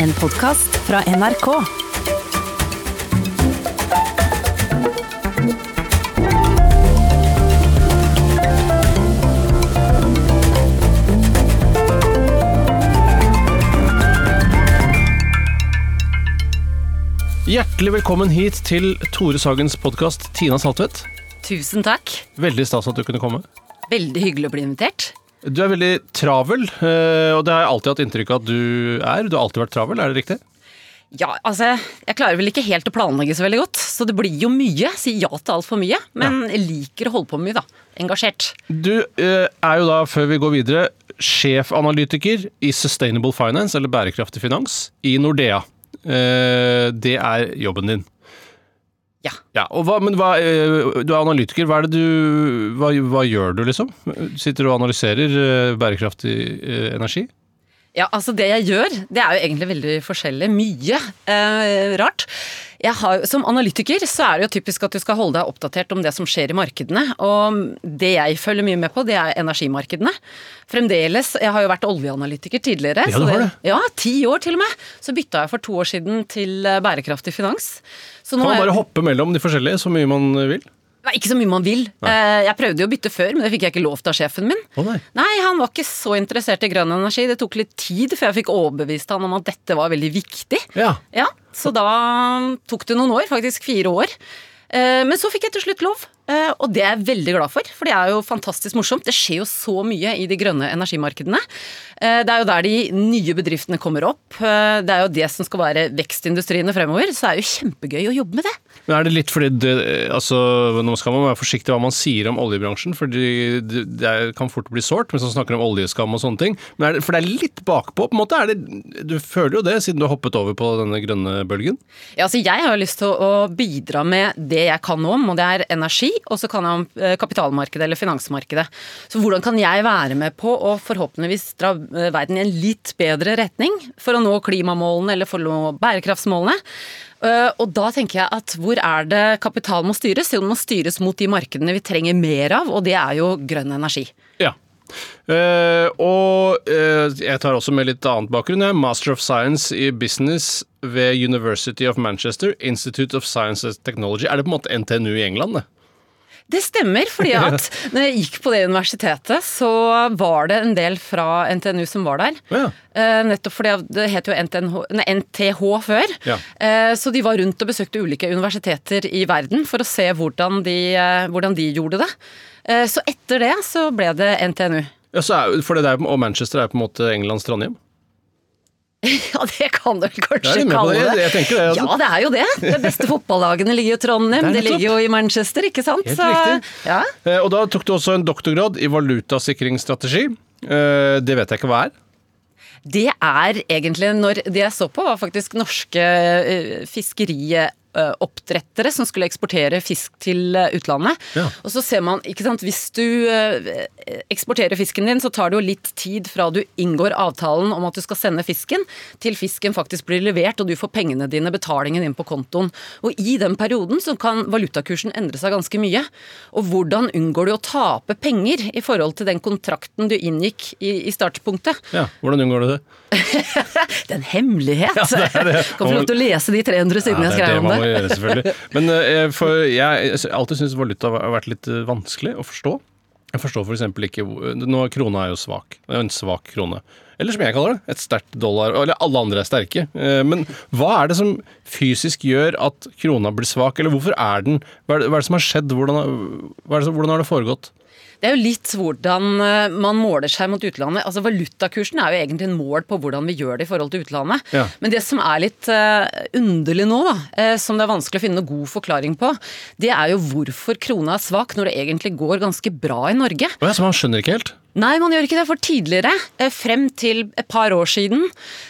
En podkast fra NRK. Hjertelig velkommen hit til Tore Sagens podkast Tina Saltvedt. Tusen takk. Veldig stas at du kunne komme. Veldig hyggelig å bli invitert. Du er veldig travel, eh, og det har jeg alltid hatt inntrykk av at du er. Du har alltid vært travel, er det riktig? Ja, altså, jeg klarer vel ikke helt å planlegge så veldig godt, så det blir jo mye. Si ja til altfor mye, men jeg liker å holde på med mye, da. Engasjert. Du eh, er jo da, før vi går videre, sjefanalytiker i Sustainable Finance, eller bærekraftig finans, i Nordea. Eh, Det er jobben din. Ja. Ja, hva, men hva, eh, Du er analytiker. Hva, er du, hva, hva gjør du, liksom? Sitter du og analyserer eh, bærekraftig eh, energi? Ja, altså det jeg gjør, det er jo egentlig veldig forskjellig. Mye eh, rart. Jeg har, som analytiker så er det jo typisk at du skal holde deg oppdatert om det som skjer i markedene. Og det jeg følger mye med på, det er energimarkedene. Fremdeles, Jeg har jo vært oljeanalytiker tidligere. Ja, du har det. Ja, ti år til og med. Så bytta jeg for to år siden til eh, bærekraftig finans. Så Kan man man er- bare hoppe mellom de forskjellige så mye man vil? Nei, Ikke så mye man vil. Nei. Jeg prøvde jo å bytte før, men det fikk jeg ikke lov til av sjefen min. Oh, nei. Nei, han var ikke så interessert i grønn energi. Det tok litt tid før jeg fikk overbevist han om at dette var veldig viktig. Ja. Ja, Så da tok det noen år, faktisk fire år. Eh, Men så fikk jeg til slutt lov, eh, og det er jeg veldig glad for. For det er jo fantastisk morsomt. Det skjer jo så mye i de grønne energimarkedene. Eh, Det er jo der de nye bedriftene kommer opp. Eh, Det er jo det som skal være vekstindustriene fremover. Så det er jo kjempegøy å jobbe med det. Men er det litt fordi det, altså, Nå skal man være forsiktig hva man sier om oljebransjen, for det, det kan fort bli sårt hvis man snakker om oljeskam og sånne ting. Men det, for det er litt bakpå, på en måte. Det, du føler jo det, siden du har hoppet over på denne grønne bølgen? Ja, altså jeg har lyst til å bidra med det jeg kan om, og det er energi, og så kan jeg om eh, kapitalmarkedet eller finansmarkedet. Så hvordan kan jeg være med på å forhåpentligvis dra eh, verden i en litt bedre retning for å nå klimamålene eller for å nå bærekraftsmålene? Eh, Og da tenker jeg at hvor er det kapital må styres? Jo, den må styres mot de markedene vi trenger mer av, og det er jo grønn energi. Ja. Uh, og uh, jeg tar også med litt annet bakgrunn. Jeg er Master of Science i Business ved University of Manchester, Institute of Science and Technology. Er det på en måte NTNU i England, det? Det stemmer, fordi at når jeg gikk på det universitetet, så var det en del fra NTNU som var der. Ja. Eh, nettopp fordi det het jo NTNH, nei, NTH før. Ja. Eh, så de var rundt og besøkte ulike universiteter i verden for å se hvordan de, eh, hvordan de gjorde det. Så etter det så ble det NTNU. Ja, så er, for det der, og Manchester er på en måte Englands Trondheim? Ja, det kan du vel kanskje det kalle det. det. Det, altså. Ja, det er jo det. De beste fotballagene ligger jo i Trondheim, Det er de ligger jo i Manchester, ikke sant? Helt riktig. ja. Eh, Og da tok du også en doktorgrad i valutasikringsstrategi. Eh, Det vet jeg ikke hva er. Det er egentlig når Det jeg så på, var faktisk norske eh, fiskerioppdrettere som skulle eksportere fisk til eh, utlandet. Ja. Og så ser man, ikke sant, hvis du eh, eksporterer fisken din, så tar det jo litt tid fra du inngår avtalen om at du skal sende fisken, til fisken faktisk blir levert og du får pengene dine, betalingen inn på kontoen. Og i den perioden så kan valutakursen endre seg ganske mye. Og hvordan unngår du å tape penger i forhold til den kontrakten du inngikk i, i startpunktet? Ja, Hvordan unngår du det? Det er en hemmelighet! Ja, det er det. Kan få lov til å lese de 300 sidene jeg er skrev om man må gjøre, selvfølgelig. Men eh, for jeg har alltid syntes valuta har vært litt eh, vanskelig å forstå. Jeg forstår f.eks. ikke Nå Krona er jo svak. Det er jo en svak krone. Eller som jeg kaller det, et sterkt dollar. Eller alle andre er sterke. Eh, Men hva er det som fysisk gjør at krona blir svak, eller hvorfor er den Hva er det, som har skjedd? Hvordan, det, hvordan har det foregått? Det er jo litt hvordan eh, man måler seg mot utlandet. Altså Valutakursen er jo egentlig en mål på hvordan vi gjør det i forhold til utlandet. Ja. Men det som er litt eh, underlig nå, da, eh, som det er vanskelig å finne noe god forklaring på, det er jo hvorfor krona er svak når det egentlig går ganske bra i Norge. Ja, så man skjønner ikke helt? Nei, man gjør ikke det. For tidligere, frem til et par år siden,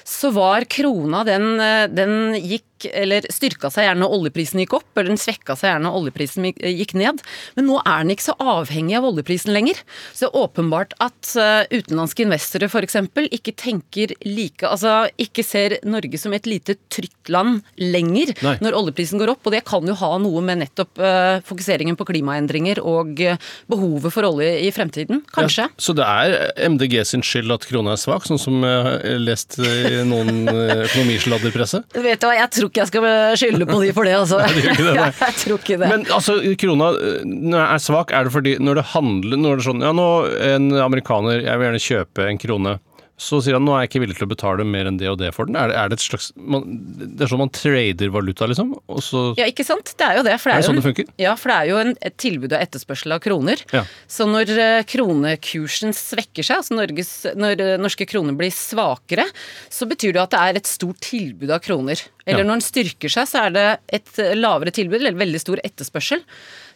så var krona Den, den gikk gikk, eller styrka seg gjerne når oljeprisen gikk opp, eller den svekka seg gjerne når oljeprisen gikk- gikk ned. Men nå er den ikke så avhengig av oljeprisen lenger. Så det er åpenbart at eh, utenlandske investorer f.eks. ikke tenker like Altså ikke ser Norge som et lite trygt land lenger Nei. når oljeprisen går opp. Og det kan jo ha noe med nettopp eh, fokuseringen på klimaendringer og eh, behovet for olje i fremtiden. Kanskje. Ja, så det er MDG sin skyld at krona er svak, sånn som jeg har lest i noen eh, økonomisladderpresse? Vet du hva, Jeg tror ikke jeg skal skylde på de for det, altså. Nei, det det, jeg tror ikke det. Men altså, krona eh, er svak, er det fordi når det handler Når det er sånn Ja, nå en amerikaner, jeg vil gjerne kjøpe en krone. Så sier han nå er jeg ikke villig til å betale mer enn det og det for den. Er det, er det et slags man, Det er sånn man trader valuta, liksom? Så Ja, ikke sant? Det er jo det. For det Er det sånn det funker? Ja, for det er jo en, et tilbud og etterspørsel av kroner. Ja. Så når eh, kronekursen svekker seg, altså Norges, når eh, norske kroner blir svakere, så betyr det at det er et stort tilbud av kroner. Eller Ja. når den styrker seg, så er det et lavere tilbud, eller veldig stor etterspørsel.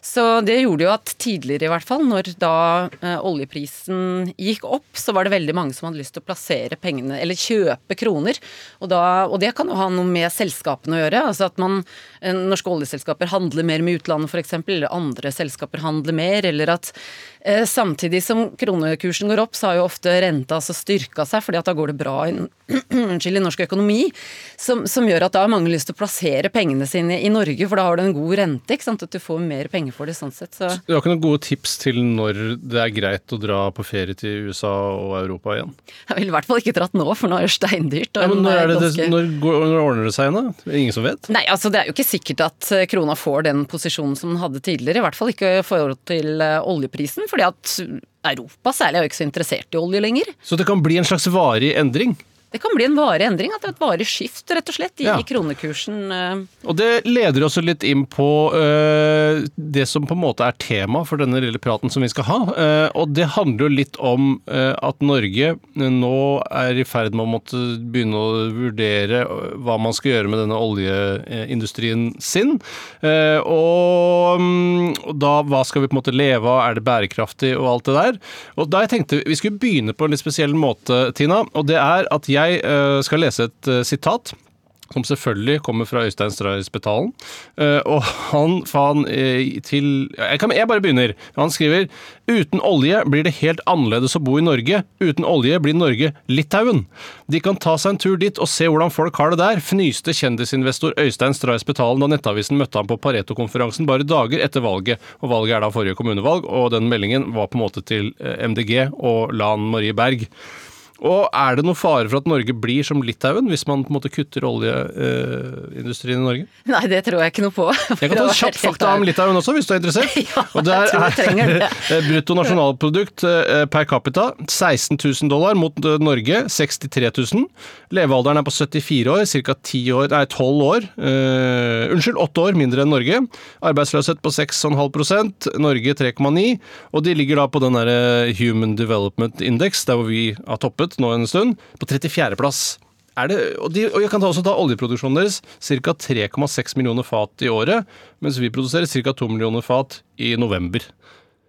Så det gjorde jo at tidligere i hvert fall, når da eh, oljeprisen gikk opp, så var det veldig mange som hadde lyst til å plassere pengene, eller kjøpe kroner. Og, da, og det kan jo ha noe med selskapene å gjøre. altså at man, eh, Norske oljeselskaper handler mer med utlandet f.eks., eller andre selskaper handler mer. Eller at eh, samtidig som kronekursen går opp, så har jo ofte renta altså styrka seg, fordi at da går det bra i, i norsk økonomi. Som, som gjør at da har mange lyst til å plassere pengene sine i Norge, for da har du en god rente. ikke sant, At du får mer penger for det sånn sett. Så. Du har ikke noen gode tips til når det er greit å dra på ferie til USA og Europa igjen? Jeg ville i hvert fall ikke dratt nå, for nå er det steindyrt. Ja, men når, det, ganske- når, går, når ordner det seg igjen, da? Ingen som vet? Nei, altså Det er jo ikke sikkert at eh, krona får den posisjonen som den hadde tidligere. I hvert fall ikke i forhold til eh, oljeprisen. fordi at Europa særlig er jo ikke så interessert i olje lenger. Så det kan bli en slags varig endring? Det kan bli en varig endring, at det er et varig skift rett og slett i, Ja. i kronekursen. eh. Og det leder oss litt inn på uh, det som på en måte er tema for denne lille praten som vi skal ha. Uh, og det handler jo litt om uh, at Norge nå er i ferd med å måtte begynne å vurdere hva man skal gjøre med denne oljeindustrien sin. Og, um, da hva skal vi på en måte leve av, er det bærekraftig og alt det der. Og da jeg tenkte vi skulle begynne på en litt spesiell måte, Tina, og det er at jeg øh, skal lese et øh, sitat som selvfølgelig kommer fra Øystein Stray Spetalen. Eh, og han faen eh, til jeg, kan, jeg bare begynner. Han skriver Uten olje blir det helt annerledes å bo i Norge. Uten olje blir Norge Litauen. De kan ta seg en tur dit og se hvordan folk har det der, fnyste kjendisinvestor Øystein Stray Spetalen da Nettavisen møtte ham på Pareto-konferansen bare dager etter valget. Og valget er da forrige kommunevalg, og den meldingen var på en måte til eh, MDG og Lan Marie Berg. Og er det noen fare for at Norge blir som Litauen, hvis man på en måte kutter oljeindustrien i Norge? Nei, det tror jeg ikke noe på. Jeg kan ta en kjapt fakta om Litauen også, hvis du er interessert. Ja, Og der er brutto nasjonalprodukt eh, per capita 16 000 dollar mot eh, Norge 63 000. Levealderen er på 74 år, ca. 10 år, nei 12 år. Uh, unnskyld, 8 år mindre enn Norge. Arbeidsløshet på 6,5% Norge 3,9 Og de ligger da på den derre Human Development Index, der hvor vi har toppet nå en stund, på 34. plass. Er det, og, de, og jeg kan ta også ta oljeproduksjonen deres. Ca. 3,6 millioner fat i året, mens vi produserer ca. 2 millioner fat i november.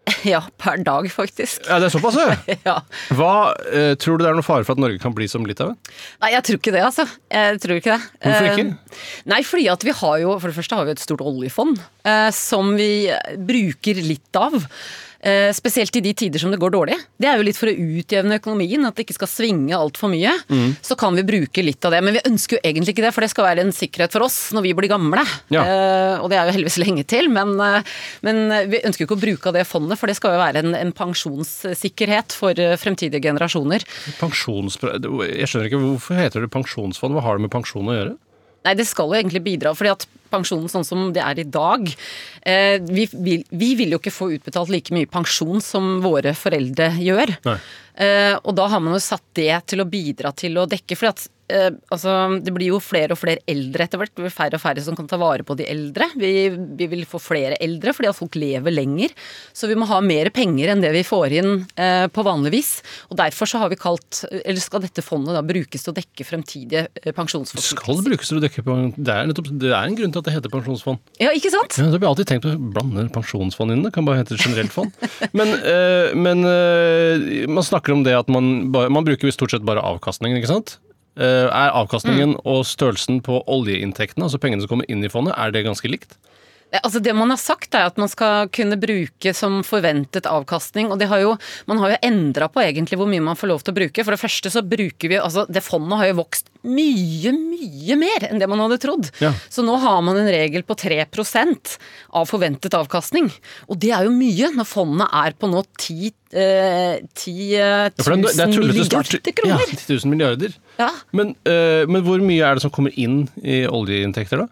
Ja, per dag, faktisk. Ja, Det er såpass, ja. Ja. Hva eh, Tror du det er noe fare for at Norge kan bli som Litauen? Nei, jeg tror ikke det, altså. Jeg tror ikke det. Hvorfor ikke? Eh, Nei, fordi at vi har jo For det første har vi et stort oljefond eh, som vi bruker litt av. Eh, spesielt i de tider som det går dårlig. Det er jo litt for å utjevne økonomien, at det ikke skal svinge altfor mye. Mm. Så kan vi bruke litt av det. Men vi ønsker jo egentlig ikke det, for det skal være en sikkerhet for oss når vi blir gamle. Ja. Uh, og det er jo heldigvis lenge til, men, uh, men vi ønsker jo ikke å bruke av det fondet, for det skal jo være en, en pensjonssikkerhet for uh, fremtidige generasjoner. Pensjons... Jeg skjønner ikke, Hvorfor heter det pensjonsfond? Hva har det med pensjon å gjøre? Nei, det skal jo egentlig bidra, fordi at pensjonen sånn som det er i dag eh, vi, vil, vi vil jo ikke få utbetalt like mye pensjon som våre foreldre gjør. Nei. Eh, og da har man jo satt det til å bidra til å dekke, for at eh, altså, det blir jo flere og flere eldre etter hvert. Det blir færre og færre som kan ta vare på de eldre. Vi, vi vil få flere eldre fordi at folk lever lenger. Så vi må ha mer penger enn det vi får inn eh, på vanlig vis. Og derfor så har vi kalt, eller skal dette fondet da brukes til å dekke fremtidige eh, Det pensjonsforpliktelser. skal brukes til å dekke Det er, nettopp, det er en grunn til at det heter pensjonsfond. Ja, ikke sant? Ja, det blir alltid tenkt å blande pensjonsfond inn. Det kan bare hete generelt fond. Men, eh, men eh, man snakker om det at man, man bruker stort sett bare avkastningen, ikke sant? Eh, er avkastningen og størrelsen på oljeinntektene, altså pengene som kommer inn i fondet, er det ganske likt? Eh, Altså Det man har sagt er at man skal kunne bruke som forventet avkastning. og det har jo, Man har jo endra på egentlig hvor mye man får lov til å bruke. For det første så bruker vi, altså Det fondet har jo vokst mye, mye mer enn det man hadde trodd. Ja. Så nå har man en regel på 3% av forventet avkastning. Og det er jo mye når fondet er på nå 10 eh, 10 Ja, det, er- det er 000 tullete stort. kroner. Ja, 10 000 milliarder. Ja. Men, eh, men hvor mye er det som kommer inn i oljeinntekter, da?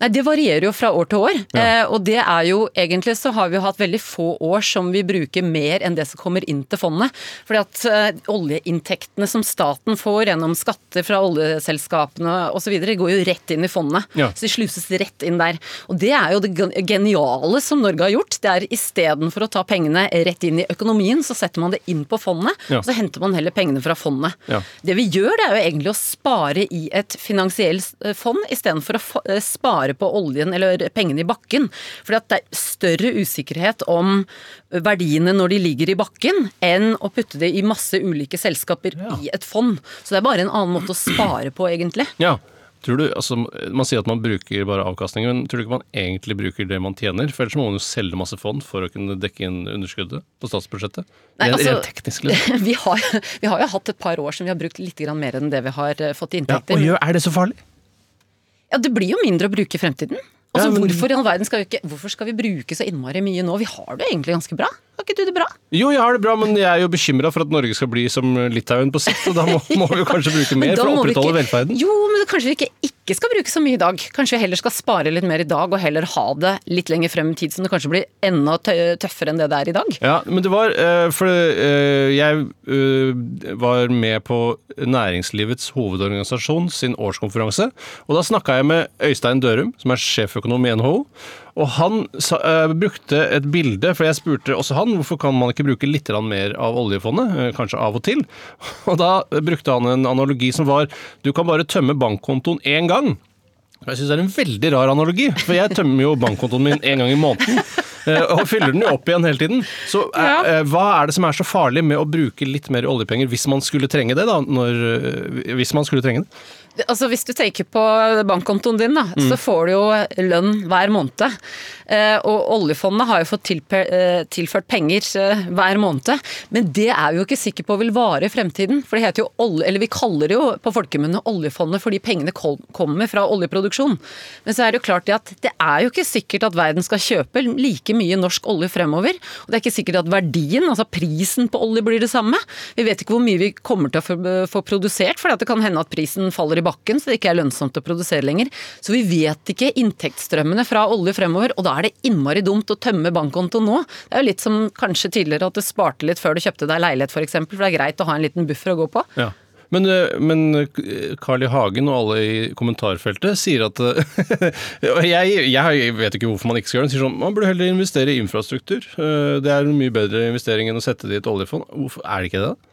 Nei, Det varierer jo fra år til år. Ja. Eh, og det er jo egentlig så har vi hatt veldig få år som vi bruker mer enn det som kommer inn til fondet. Fordi at eh, oljeinntektene som staten får gjennom skatter fra oljeselskapene osv., går jo rett inn i fondet. Ja. Så de sluses rett inn der. Og det er jo det geniale som Norge har gjort. Det er istedenfor å ta pengene rett inn i økonomien, så setter man det inn på fondet. Ja. Og så henter man heller pengene fra fondet. Det vi gjør, det er jo egentlig å spare i et finansielt eh, fond, istedenfor å fa- spare på oljen eller pengene i bakken. At det er større usikkerhet om verdiene når de ligger i bakken, enn å putte det i masse ulike selskaper i et fond. Så det er bare en annen måte å spare på, egentlig. Ja. Tror du, altså, Man sier at man bruker bare avkastninger, men tror du ikke man egentlig bruker det man tjener? For ellers må man jo selge masse fond for å kunne dekke inn underskuddet på statsbudsjettet. Nei, Rent- altså- Rent teknisk. Liksom. Vi har, vi har jo hatt et par år som vi har brukt litt mer enn det vi har eh, fått i inntekter. Ja, og gjør, er det så farlig? Ja, det blir jo mindre å bruke i fremtiden. Altså, Ja, men- hvorfor i all verden skal vi ikke Hvorfor skal vi bruke så innmari mye nå? Vi har det egentlig ganske bra. Har ikke du det bra? Jo, jeg har det bra, men jeg er jo bekymra for at Norge skal bli som Litauen på sikt. Og da må, må vi kanskje bruke mer for å opprettholde ikke- velferden. Jo, men kanskje vi ikke, ikke skal bruke så mye i dag. Kanskje vi heller skal spare litt mer i dag, og heller ha det litt lenger frem i tid, som det kanskje blir enda tøffere enn det det er i dag. Ja, men det var eh, For eh, jeg eh, var med på Næringslivets hovedorganisasjon sin årskonferanse. Og da snakka jeg med Øystein Dørum, som er sjeføkonom i NHO. Og han sa, eh, brukte et bilde, for jeg spurte også han hvorfor kan man ikke bruke litt grann mer av oljefondet, eh, kanskje av og til. Og da brukte han en analogi som var du kan bare tømme bankkontoen én gang. Jeg syns det er en veldig rar analogi, for jeg tømmer jo bankkontoen min en gang i måneden. eh, Og fyller den jo opp igjen hele tiden. Så Ja. hva er det som er så farlig med å bruke litt mer oljepenger hvis man skulle trenge det, da? Når, hvis man skulle trenge det? Altså Hvis du tenker på bankkontoen din, da, Mm. så får du jo lønn hver måned. Eh, og oljefondet har jo fått eh, tilført penger eh, hver måned. Men det er vi jo ikke sikre på vil vare i fremtiden. For det heter jo olje, eller vi kaller det jo på folkemunne oljefondet fordi pengene kommer fra oljeproduksjon. Men så er det jo klart det at det er jo ikke sikkert at verden skal kjøpe like mye norsk olje fremover. Og det er ikke sikkert at verdien, altså prisen på olje, blir det samme. Vi vet ikke hvor mye vi kommer til å få produsert, for det kan hende at prisen faller i bakken, så det ikke er lønnsomt å produsere lenger. Så vi vet ikke inntektsstrømmene fra olje fremover, og da er det innmari dumt å tømme bankkontoen nå. Det er jo litt som kanskje tidligere at du sparte litt før du kjøpte deg leilighet f.eks., for, eksempel, for det er greit å ha en liten buffer å gå på. Ja. Men, eh, men eh, Carl I. Hagen og alle i kommentarfeltet sier at eh, jeg, jeg vet ikke hvorfor man ikke skal gjøre det. Sier sånn, Man burde heller investere i infrastruktur. Det er en mye bedre investering enn å sette det i et oljefond. Hvorfor er det ikke det? da?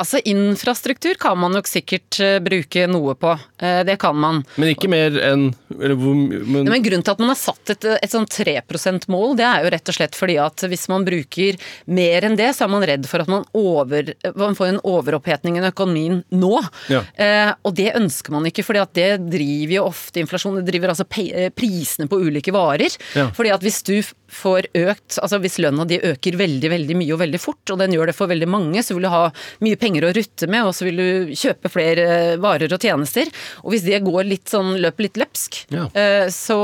Altså Infrastruktur kan man nok sikkert eh, bruke noe på. Eh, Det kan man. Men ikke mer enn eller hvor, men, Men grunnen til at man har satt et, et sånn 3 %-mål, det er jo rett og slett fordi at hvis man bruker mer enn det, så er man redd for at man, over, man får en overopphetning i økonomien nå. Ja. Eh, og det ønsker man ikke, fordi at det driver jo ofte inflasjon. Det driver altså eh, prisene på ulike varer. Ja. Fordi at hvis du får økt, altså hvis lønna di øker veldig, veldig mye og veldig fort, og den gjør det for veldig mange, så vil du ha mye penger å rutte med, og så vil du kjøpe flere eh, varer og tjenester. Og hvis det går litt sånn, løper litt løpsk, Ja. eh, så,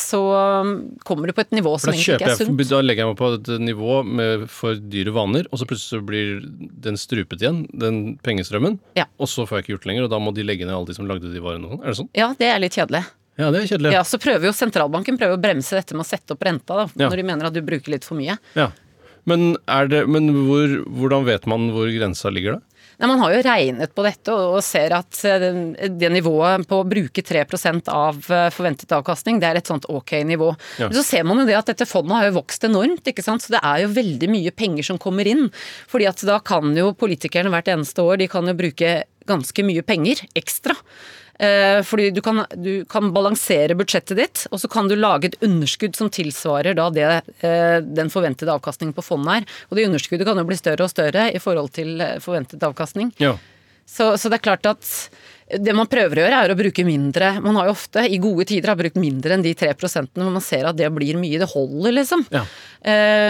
så um, kommer du på et nivå som egentlig ikke er sunt. jeg, da legger jeg meg på et nivå med for dyre vaner, og så plutselig så blir den strupet igjen, den pengestrømmen. Ja. Og så får jeg ikke gjort det lenger, og da må de legge ned alle de som lagde de varene. og sånn. Er det sånn? Ja, det er litt kjedelig. Ja, det er kjedelig. Ja, Så prøver jo sentralbanken prøver å bremse dette med å sette opp renta, da, Ja. når de mener at du bruker litt for mye. Ja. Men, det, men hvor, hvordan vet man hvor grensa ligger da? Nei, Man har jo regnet på dette og ser at eh, det, det nivået på å bruke 3% av eh, forventet avkastning, det er et sånt ok nivå. Ja. Men så ser man jo det at dette fondet har jo vokst enormt, ikke sant. Så det er jo veldig mye penger som kommer inn. Fordi at da kan jo politikerne hvert eneste år, de kan jo bruke ganske mye penger ekstra. Eh, Fordi du kan, du kan balansere budsjettet ditt, og så kan du lage et underskudd som tilsvarer da det eh, den forventede avkastningen på fondet er. Og det underskuddet kan jo bli større og større i forhold til eh, forventet avkastning. Ja. Så, så det er klart at Det man prøver å gjøre, er å bruke mindre. Man har jo ofte i gode tider har brukt mindre enn de tre prosentene, hvor man ser at det blir mye. Det holder, liksom. Ja.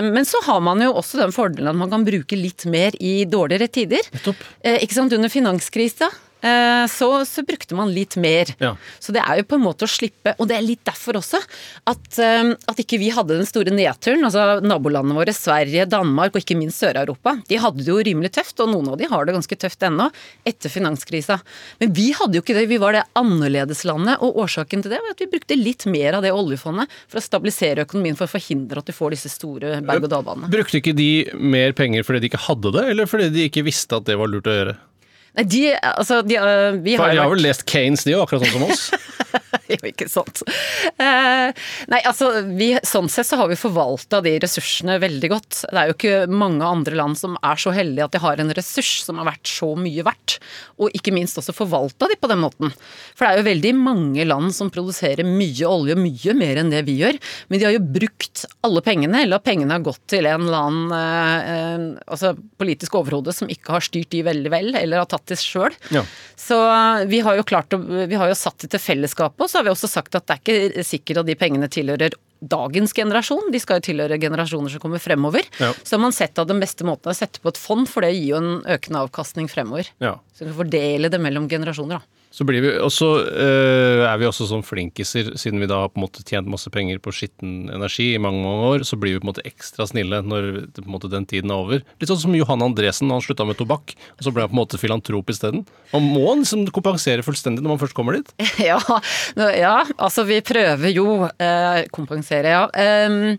Men så har man jo også den fordelen at man kan bruke litt mer i dårligere tider. Nettopp. Ikke sant, under finanskrisa så, så brukte man litt mer. Ja. Så det er jo på en måte å slippe Og det er litt derfor også at, eh, at ikke vi hadde den store nedturen. Altså nabolandene våre, Sverige, Danmark og ikke minst Sør-Europa. De hadde det jo rimelig tøft, og noen av de har det ganske tøft ennå, etter finanskrisa. Men vi hadde jo ikke det. Vi var det annerledeslandet, og årsaken til det var at vi brukte litt mer av det oljefondet for å stabilisere økonomien, for å forhindre at du får disse store berg-og-dal-banene. Brukte ikke de mer penger fordi de ikke hadde det, eller fordi de ikke visste at det var lurt å gjøre? Nei, de, altså, de, uh, vi For har de jo har vært vel lest Kanes, de òg, akkurat sånn som oss? jo, ikke sant. Eh, nei, altså, vi, sånn sett så har vi forvalta de ressursene veldig godt. Det er jo ikke mange andre land som er så heldige at de har en ressurs som har vært så mye verdt. Og ikke minst også forvalta de på den måten. For det er jo veldig mange land som produserer mye olje, mye mer enn det vi gjør. Men de har jo brukt alle pengene, eller pengene har gått til en eller annen eh, eh, altså politisk overhode som ikke har styrt de veldig vel, eller har tatt det sjøl. Ja. Så vi har jo klart å, vi har jo satt det til fellesskapet, og så har vi også sagt at det er ikke sikkert at de pengene tilhører dagens generasjon, de skal jo tilhøre generasjoner som kommer fremover. Ja. Så har man sett at den beste måten er å sette på et fond, for det gir jo en økende avkastning fremover. Ja. Så vi kan fordele det mellom generasjoner, da. Så blir vi, og så eh, er vi også sånn flinkiser, siden vi da har på en måte tjent masse penger på skitten energi i mange mange år, så blir vi på en måte ekstra snille når på en måte den tiden er over. Litt sånn som Johan Andresen, han slutta med tobakk, og så ble han på en måte filantrop isteden. Man må liksom kompensere fullstendig når man først kommer dit. Ja, ja, altså vi prøver jo eh, Kompensere, ja. Em,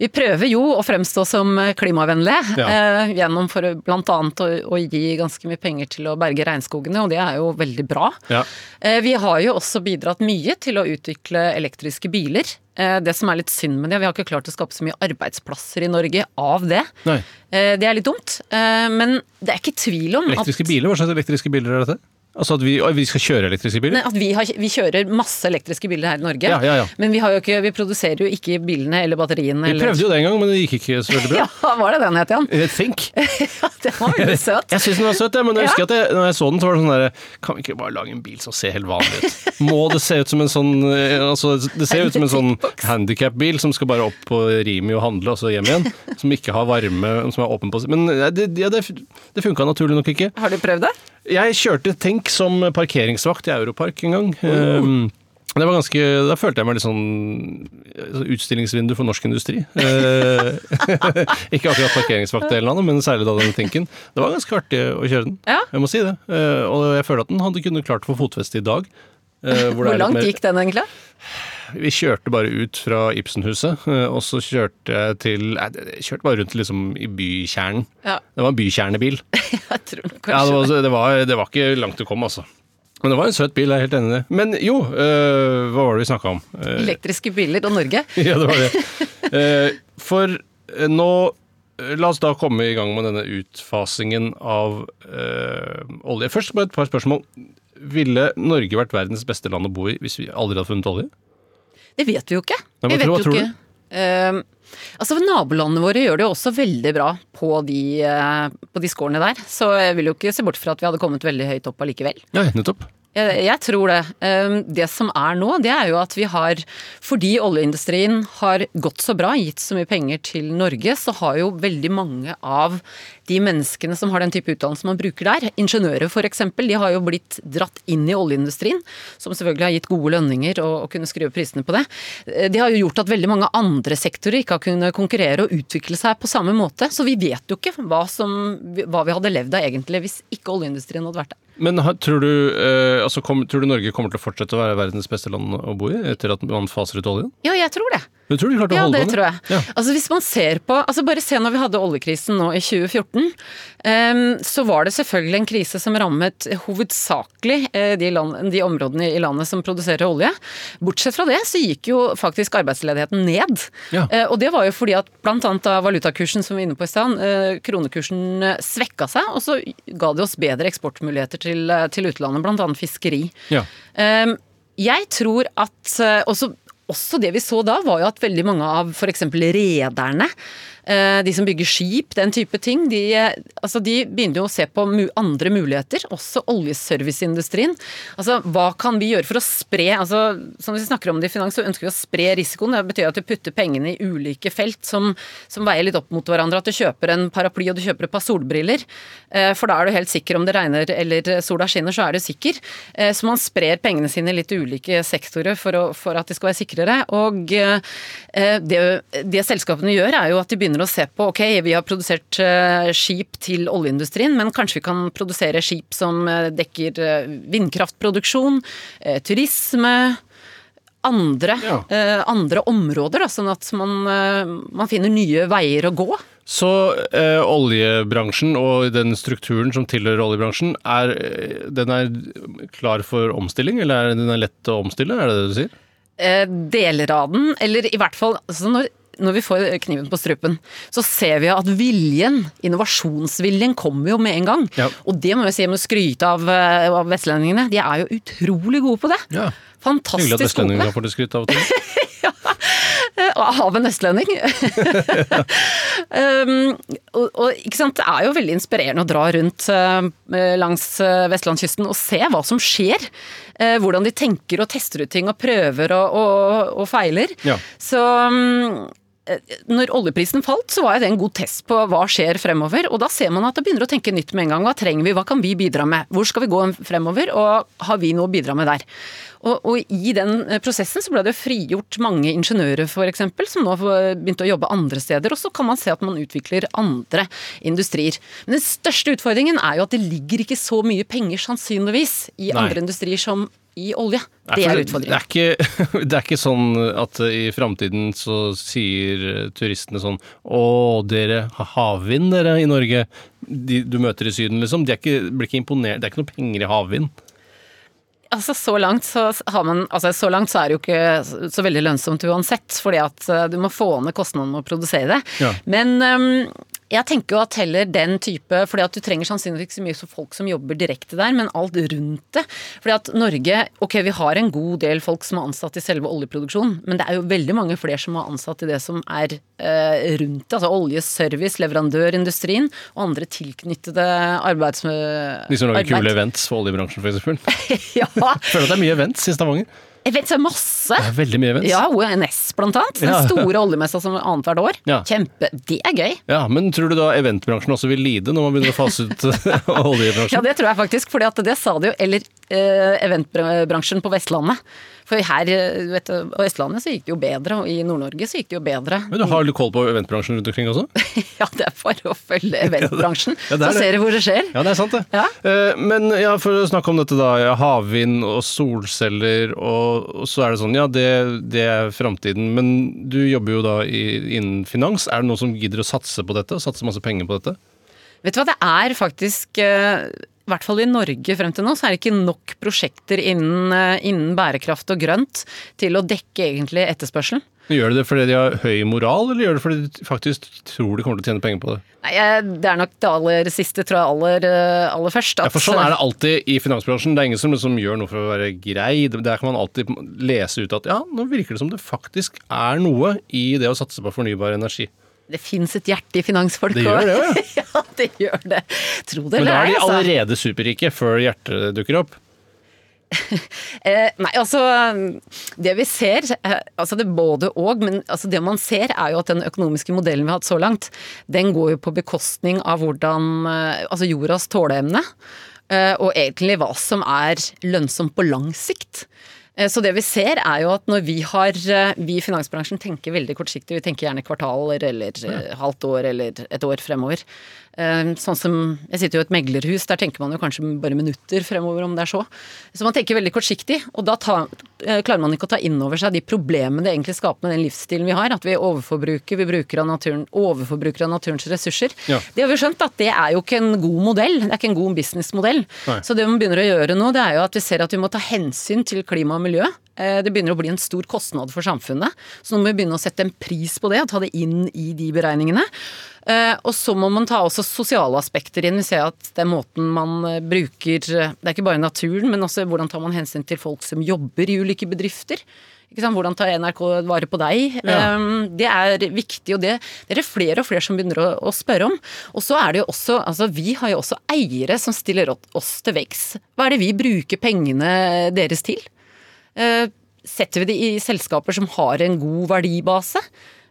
vi prøver jo å fremstå som klimavennlige Ja. uh, gjennom for bl.a. Å, å gi ganske mye penger til å berge regnskogene, og det er jo veldig bra. Ja. Eh, vi har jo også bidratt mye til å utvikle elektriske biler. Eh, det som er litt synd med det, vi har ikke klart å skape så mye arbeidsplasser i Norge av det. Nei. Eh, det er litt dumt, men det er ikke tvil om Elektriske at biler, hva slags elektriske biler er dette? Altså at vi, vi skal kjøre elektriske biler? Nei, At vi, har, vi kjører masse elektriske biler her i Norge. Ja, ja, ja. Men vi, ikke, vi produserer jo ikke bilene eller batteriene. Vi eller- prøvde jo det en gang, men det gikk ikke så veldig bra. Ja, var det den het igjen? Jeg Think. Ja, den var veldig søt. Jeg syns den var søt, men jeg husker at jeg, når jeg så den, så var det sånn derre Kan vi ikke bare lage en bil som ser helt vanlig ut? Må det se ut som en sånn eh, Altså, det ser ut som en sånn handikap-bil som skal bare opp på Rimi og handle, og så hjem igjen. Som ikke har varme, som er åpen på Men eh, det, ja, det, det funka naturlig nok ikke. Har du prøvd det? Jeg kjørte Tenk som parkeringsvakt i Europark en gang. Um, det var ganske, Da følte jeg meg litt sånn sånn utstillingsvindu for norsk industri. Eh, ikke akkurat parkeringsvaktdelen av det, men særlig da den tenken. Det var ganske artig å kjøre den. Ja. Jeg må si det. Eh, og jeg føler at den hadde kunnet klart å få fotfeste i dag. eh, hvor Hvor langt mer- gikk den egentlig? Vi kjørte bare ut fra Ibsenhuset, eh, og så kjørte jeg til jeg kjørte bare rundt liksom i bykjernen. Ja, Det var en bykjernebil. jeg tror kanskje Ja, det var, det, var, det var ikke langt å komme, altså. Men det var en søt bil, jeg er helt enig i det. Men jo, øh, hva var det vi snakka om? Eh, Elektriske biler og Norge. ja, det var det. For nå La oss da komme i gang med denne utfasingen av øh, olje. Først bare et par spørsmål. Ville Norge vært verdens beste land å bo i hvis vi aldri hadde funnet olje? Det vet vi jo ikke. Nei, vi vet tror- jo tror ikke. Ehm, altså Nabolandene våre gjør det jo også veldig bra på de, uh, på de scorene der. Så jeg vil jo ikke se bort fra at vi hadde kommet veldig høyt opp allikevel. Ja, nettopp. Jeg, jeg tror det. Ehm, Det som er nå, det er jo at vi har Fordi oljeindustrien har gått så bra, gitt så mye penger til Norge, så har jo veldig mange av de menneskene som har den type utdannelse man bruker der, ingeniører f.eks., de har jo blitt dratt inn i oljeindustrien, som selvfølgelig har gitt gode lønninger og, og kunne opp prisene på det. Eh, Det har jo gjort at veldig mange andre sektorer ikke har kunnet konkurrere og utvikle seg på samme måte, så vi vet jo ikke hva, som, hva vi hadde levd av egentlig hvis ikke oljeindustrien hadde vært der. Men tror du, eh, altså, kom, tror du Norge kommer til å fortsette å være verdens beste land å bo i etter at man faser ut oljen? Ja, jeg tror det. Du tror de klarte å Ja, holde det på tror jeg. Ja. Altså Hvis man ser på altså Bare se når vi hadde oljekrisen nå i 2014, Um, så var det selvfølgelig en krise som rammet hovedsakelig eh, de, land, de områdene i landet som produserer olje. Bortsett fra det så gikk jo faktisk arbeidsledigheten ned. Ja. Uh, og det var jo fordi at annet da valutakursen som vi var inne på i stad, uh, kronekursen svekka seg, og så ga det oss bedre eksportmuligheter til, til utlandet, annet fiskeri. Ja. Um, jeg tror at også, også det vi så da, var jo at veldig mange av f.eks. rederne De som bygger skip, den type ting, de, eh, altså de begynner jo å se på andre muligheter. Også oljeserviceindustrien. Altså, hva kan vi gjøre for å spre altså, Som vi snakker om det i finans, så ønsker vi å spre risikoen. Det betyr at du putter pengene i ulike felt som, som veier litt opp mot hverandre. At du kjøper en paraply og du kjøper et par solbriller. Eh, For da er du helt sikker om det regner eller sola skinner, så er du sikker. Eh, Så man sprer pengene sine i litt ulike sektorer for, å, for at de skal være sikrere. Og eh, det, det selskapene gjør, er jo at de begynner å se på ok, vi har produsert eh, skip til oljeindustrien, men kanskje vi kan produsere skip som eh, dekker eh, vindkraftproduksjon, turisme andre, Ja. andre områder, da, sånn at man, man finner nye veier å gå. Så eh, oljebransjen og den strukturen som tilhører oljebransjen, er, den er klar for omstilling, eller er den er lett å omstille? Er det det du sier? eh, deler av den, eller i hvert fall altså når, når vi får kniven på strupen, så ser vi at viljen, innovasjonsviljen, kommer jo med en gang. Ja. Og det må jeg si, jeg må skryte av, eh, av vestlendingene. De er jo utrolig gode på det. Ja. Fantastisk gode på vestlendingene det. får det skryt av og til. ja. Av en vestlending. um, og, og ikke sant, det er jo veldig inspirerende å dra rundt uh, langs uh, vestlandskysten og se hva som skjer. Uh, hvordan de tenker og tester ut ting og prøver og, og, og feiler. Ja. Så um, eh, når oljeprisen falt, så var det en god test på hva skjer fremover. Og da ser man at det begynner å tenke nytt med en gang. Hva trenger vi, hva kan vi bidra med? Hvor skal vi gå fremover, og har vi noe å bidra med der? Og, og i den eh, prosessen så ble det frigjort mange ingeniører f.eks. som nå begynte å jobbe andre steder. Og så kan man se at man utvikler andre industrier. Men den største utfordringen er jo at det ligger ikke så mye penger sannsynligvis i Nei. andre industrier som i olje. Det er er Det utfordringen. er ikke, det er ikke sånn at i framtiden så sier eh, turistene sånn Å, dere har havvind dere i Norge. De du møter i Syden, liksom. De er ikke, blir ikke imponert. Det er ikke noe penger i havvind. Altså så langt så har man Altså så langt så er det jo ikke så veldig lønnsomt uansett, fordi at eh, du må få ned kostnadene med å produsere det. Ja. Men ehm, jeg tenker jo at heller den type Fordi at du trenger sannsynligvis ikke så mye som folk som jobber direkte der, men alt rundt det. Fordi at Norge Ok, vi har en god del folk som er ansatt i selve oljeproduksjonen, men det er jo veldig mange flere som er ansatt i det som er eh, rundt det. Altså oljeservice, leverandørindustrien og andre tilknyttede arbeids... De som lager kule events for oljebransjen, f.eks. ja, Føler at det er mye events i Stavanger. Jeg er masse. Det er veldig mye events. Ja, ONS blant annet. Den Ja. store oljemessa som er annethvert år. Ja. Kjempe. Det er gøy. Ja, Men tror du da eventbransjen også vil lide når man begynner å fase ut oljebransjen? Ja, det tror jeg faktisk, for det sa de jo. Eller eh, eventbransjen på Vestlandet. For her eh, vet du, på Østlandet så gikk det jo bedre, og i Nord-Norge så gikk det jo bedre. Men du har litt koll på eventbransjen rundt omkring også? Ja, det er bare å følge eventbransjen, Ja, så det. ser du hvor det skjer. Ja, det er sant det. Ja. Eh, Men ja, for å snakke om dette da, havvind og solceller, og, så er det sånn, ja det, det er framtiden, men du jobber jo da i, innen finans. Er det noen som gidder å satse på dette, og satse masse penger på dette? Vet du hva, det er faktisk eh, i hvert fall i Norge frem til nå, så er det ikke nok prosjekter innen, eh, innen bærekraft og grønt til å dekke egentlig etterspørselen. Gjør de det fordi de har høy moral, eller gjør de det fordi de faktisk tror de kommer til å tjene penger på det? Nei, Det er nok det aller siste, tror jeg, aller, eh, aller først. Ja, for sånn er det alltid i finansbransjen. Det er ingen som liksom gjør noe for å være grei. Der kan man alltid lese ut at ja, nå virker det som det faktisk er noe i det å satse på fornybar energi. Det fins et hjerte i finansfolk Det gjør det, ja, ja, det gjør det. Tro det Men da er de altså. allerede superrike før hjertet dukker opp. Eh, nei, altså Det vi ser, eh, altså det både og, men altså det man ser er jo at den økonomiske modellen vi har hatt så langt, den går jo på bekostning av hvordan eh, Altså jordas tåleevne, eh, og egentlig hva som er lønnsomt på lang sikt. Eh, Så det vi ser er jo at når vi har eh, Vi i finansbransjen tenker veldig kortsiktig. Vi tenker gjerne kvartaler eller ja. halvt år eller et år fremover. Eh, Sånn som Jeg sitter jo i et meglerhus, der tenker man jo kanskje bare minutter fremover om det er så. Så man tenker veldig kortsiktig, og da tar, eh, klarer man ikke å ta inn over seg de problemene det egentlig skaper med den livsstilen vi har. At vi overforbruker, vi bruker av naturen, overforbruker av naturens ressurser. Ja. Det har vi skjønt at det er jo ikke en god modell. Det er ikke en god businessmodell. Så det man begynner å gjøre nå, det er jo at vi ser at vi må ta hensyn til klima og miljø. Eh, Det begynner å bli en stor kostnad for samfunnet. Så nå må vi begynne å sette en pris på det og ta det inn i de beregningene. Eh, Og så må man ta også sosiale aspekter inn. Vi ser at det er måten man eh, bruker eh, Det er ikke bare naturen, men også hvordan tar man hensyn til folk som jobber i ulike bedrifter. Ikke sant? Hvordan tar NRK vare på deg? Ja. Um, Det er viktig, og det, det er det flere og flere som begynner å, å spørre om. Og så er det jo også, altså Vi har jo også eiere som stiller oss til veggs. Hva er det vi bruker pengene deres til? Setter vi det i selskaper som har en god verdibase?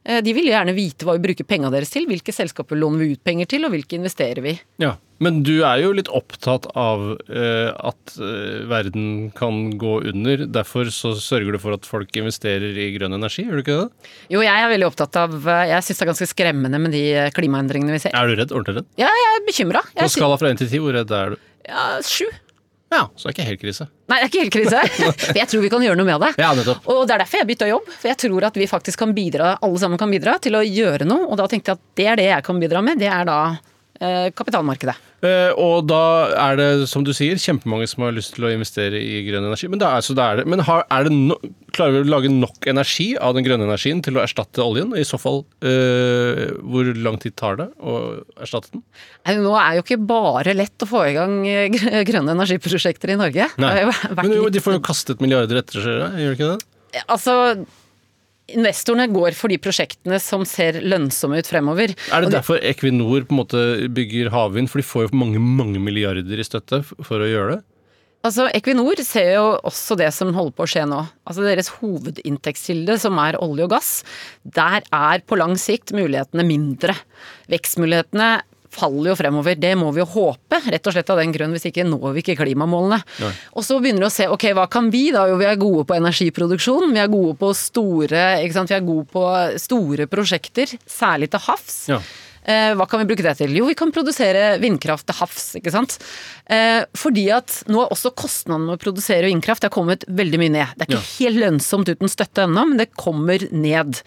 Eh, De vil jo gjerne vite hva vi bruker pengene deres til. Hvilke selskaper låner vi ut penger til, og hvilke investerer vi? Ja, Men du er jo litt opptatt av eh, at eh, verden kan gå under. Derfor så sørger du for at folk investerer i grønn energi, gjør du ikke det? Jo, jeg er veldig opptatt av Jeg syns det er ganske skremmende med de klimaendringene vi ser. Er du redd? Ordentlig redd? Ja, jeg er bekymra. På skala fra 1 til 10, hvor redd er du? Ja, sju. Ja, så det er ikke helt krise. Nei, det er ikke helt krise. For jeg tror vi kan gjøre noe med det. Ja, nettopp. Og det er derfor jeg bytta jobb. For jeg tror at vi faktisk kan bidra, alle sammen kan bidra til å gjøre noe. Og da tenkte jeg at det er det jeg kan bidra med. Det er da eh, kapitalmarkedet. Eh, og da er det, som du sier, kjempemange som har lyst til å investere i grønn energi. Men, er, er det. Men har, er det no, klarer vi å lage nok energi av den grønne energien til å erstatte oljen? I så fall, eh, hvor lang tid tar det å erstatte den? Nei, Nå er jo ikke bare lett å få i gang eh, grønne energiprosjekter i Norge. Nei. jo Men jo, de får jo kastet milliarder etter seg, gjør de ikke det? Altså, investorene går for de prosjektene som ser lønnsomme ut fremover. Er det derfor Equinor på en måte bygger havvind? For de får jo mange mange milliarder i støtte for å gjøre det? Altså, Equinor ser jo også det som holder på å skje nå. Altså Deres hovedinntektskilde, som er olje og gass, der er på lang sikt mulighetene mindre. Vekstmulighetene faller jo fremover. Det må vi jo håpe, rett og slett av den grunn, hvis ikke når vi ikke klimamålene. Nei. Og så begynner vi å se ok, hva kan vi da? Jo, vi er gode på energiproduksjon. Vi er gode på store, ikke sant? Vi er gode på store prosjekter, særlig til havs. Ja. Eh, hva kan vi bruke det til? Jo, vi kan produsere vindkraft til havs, ikke sant. Eh, fordi at nå er også kostnadene med å produsere vindkraft det har kommet veldig mye ned. Det er ikke Ja. helt lønnsomt uten støtte ennå, men det kommer ned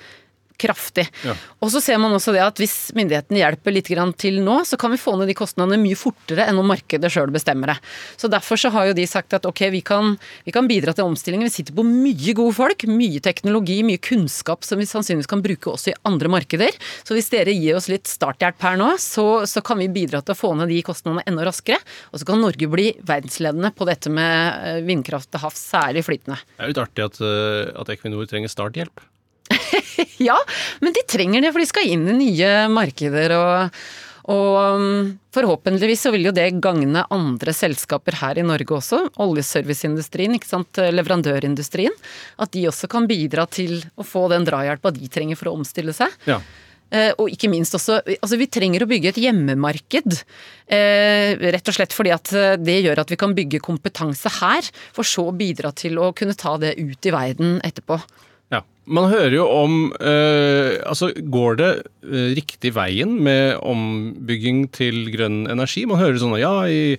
kraftig. Ja. Og så ser man også det at hvis myndighetene hjelper litt grann til nå, så kan vi få ned de kostnadene mye fortere enn om markedet sjøl bestemmer det. Så derfor så har jo de sagt at ok, vi kan, vi kan bidra til omstillingen. Vi sitter på mye gode folk, mye teknologi, mye kunnskap som vi sannsynligvis kan bruke også i andre markeder. Så hvis dere gir oss litt starthjelp her nå, så, så kan vi bidra til å få ned de kostnadene enda raskere. Og så kan Norge bli verdensledende på dette med eh, vindkraft til havs, særlig flytende. Det er litt artig at, eh, at Equinor trenger starthjelp. Ja, men de trenger det, for de skal inn i nye markeder og og um, forhåpentligvis så vil jo det gagne andre selskaper her i Norge også. Oljeserviceindustrien, ikke sant. Leverandørindustrien. At de også kan bidra til å få den drahjelpa de trenger for å omstille seg. Ja. Eh, og ikke minst også Altså, vi trenger å bygge et hjemmemarked. Eh, rett og slett fordi at eh, det gjør at vi kan bygge kompetanse her, for så å bidra til å kunne ta det ut i verden etterpå. Man hører jo om eh, Altså, går det eh, riktig veien med ombygging til grønn energi? Man hører sånn ja, i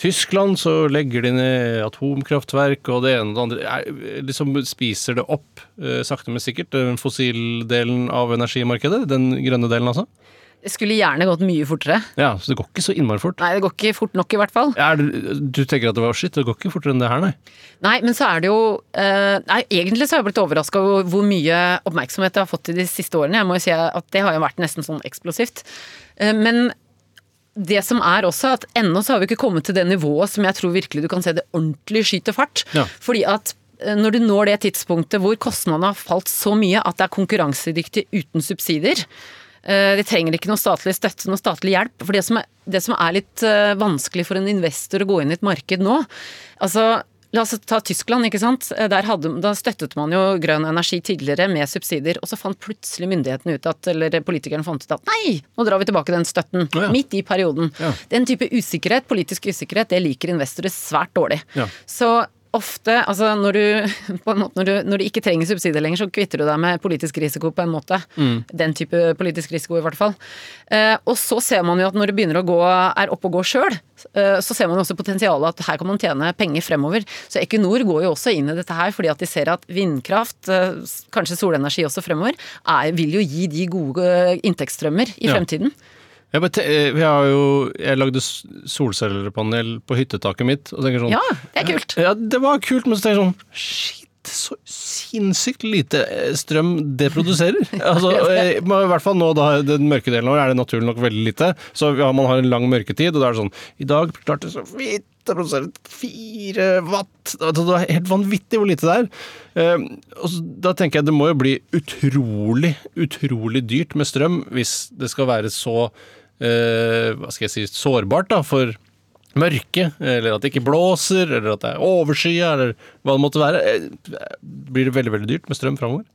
Tyskland så legger de ned atomkraftverk og det ene og det andre. Er, liksom spiser det opp, eh, sakte, men sikkert, den fossildelen av energimarkedet? Den grønne delen, altså? Det skulle gjerne gått mye fortere. Ja, så det går ikke så innmari fort. Nei, det går ikke fort nok i hvert fall. Er du tenker at det var shit, det går ikke fortere enn det her, nei? Nei, men så er det jo eh, Nei, egentlig så har jeg blitt overraska over hvor mye oppmerksomhet det har fått i de siste årene. Jeg må jo si at det har jo vært nesten sånn eksplosivt. Eh, men det som er også at ennå så har vi ikke kommet til det nivået som jeg tror virkelig du kan se det ordentlig skyter fart. Ja. Fordi at eh, når du når det tidspunktet hvor kostnadene har falt så mye at det er konkurransedyktig uten subsidier De trenger ikke noe statlig støtte, noe statlig hjelp. For det som er, det som er litt eh, vanskelig for en investor å gå inn i et marked nå altså La oss ta Tyskland, ikke sant. Der hadde, da støttet man jo grønn energi tidligere med subsidier, og så fant plutselig myndighetene ut at, eller politikerne fant ut at nei, nå drar vi tilbake den støtten. Ja, ja. Midt i perioden. Ja. Den type usikkerhet, politisk usikkerhet, det liker investorer svært dårlig. Ja. Så ofte, altså når du, på en måte, når, du, når du ikke trenger subsidier lenger, så kvitter du deg med politisk risiko på en måte. Den type politisk risiko, i hvert fall. Eh, og så ser man jo at når det begynner å gå, er oppe og gå sjøl, eh, så ser man også potensialet at her kan man tjene penger fremover. Så Equinor går jo også inn i dette her fordi at de ser at vindkraft, eh, kanskje solenergi også fremover, er, vil jo gi de gode inntektsstrømmer i Ja. fremtiden. Jeg, eh, jeg, har jo, jeg lagde solcellepanel på hyttetaket mitt. Og tenker sånn, Ja, det er kult. Ja, det var kult, men så tenker jeg sånn Shit, så sinnssykt lite eh, strøm det produserer. Altså, eh, I hvert fall nå da, den mørke delen av året er det naturlig nok veldig lite. Så ja, man har en lang mørketid, og da er det sånn I dag klarte så vidt å produsere fire watt. Det er helt vanvittig hvor lite det er. Eh, og da tenker jeg det må jo bli utrolig, utrolig dyrt med strøm hvis det skal være så eh, hva skal jeg si, sårbart da, for mørke, eller at det ikke blåser, eller at det er overskya, eller hva det måtte være. Eh, Blir det veldig, veldig dyrt med strøm framover?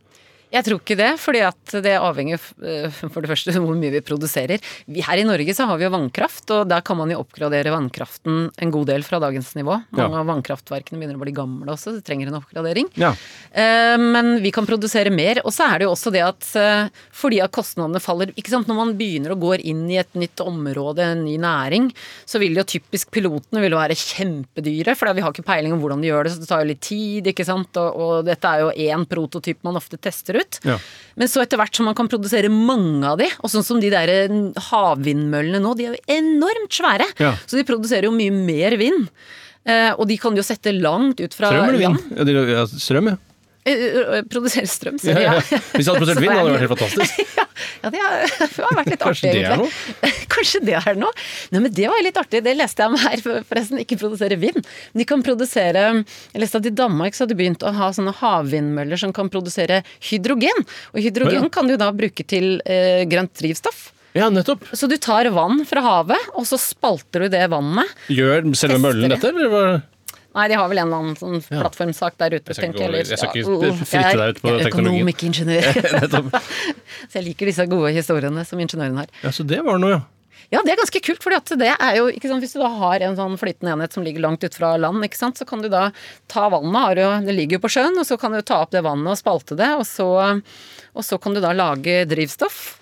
Jeg tror ikke det, fordi at det avhenger eh, for det første hvor mye vi produserer. Her i Norge så har vi jo vannkraft, og der kan man jo oppgradere vannkraften en god del fra dagens nivå. Mange Ja. av vannkraftverkene begynner å bli gamle også, det trenger en oppgradering. Ja. Eh, Men vi kan produsere mer. Og så er det jo også det at eh, fordi at kostnadene faller ikke sant? Når man begynner å gå inn i et nytt område, en ny næring, så vil jo typisk pilotene vil være kjempedyre, for vi har ikke peiling om hvordan de gjør det, så det tar jo litt tid, ikke sant. Og, og dette er jo én prototyp man ofte tester ut. Ja. Men så etter hvert som man kan produsere mange av de, og sånn som de der eh, havvindmøllene nå, de er jo enormt svære. Ja. Så de produserer jo mye mer vind. Eh, og de kan jo sette langt ut fra Strøm eller vind? Ja, strøm, ja. Eh, eh, Produsere strøm, ja, sorry. ja. Ja. Hvis jeg hadde produsert vind, hadde det vært helt fantastisk. Ja, det har, det har vært litt Kanskje artig, det er egentlig. Kanskje det er noe? Nei, men det var litt artig. Det leste jeg om her, forresten. Ikke produsere vind. Men de kan produsere Jeg leste at i Danmark så hadde de begynt å ha sånne havvindmøller som kan produsere hydrogen. Og hydrogen ja. kan du da bruke til eh, grønt drivstoff. Ja, nettopp. Så du tar vann fra havet, og så spalter du det vannet. Gjør selve møllen det. dette, eller? Nei, de har vel en eller annen sånn Ja. plattformsak der ute, Jeg skal tenker ikke jeg. jeg skal ikke Ja, fritte jeg er- deg ut på jeg er teknologien. Økonomikingeniør. Så jeg liker disse gode historiene som ingeniøren har. Ja, så det var noe, ja. Ja, det er ganske kult, for det er jo, ikke sant, hvis du da har en sånn flytende enhet som ligger langt ut fra land, ikke sant, så kan du da ta vannet, har jo, det ligger jo på sjøen, og så kan du ta opp det vannet og spalte det, og så, og så kan du da lage drivstoff.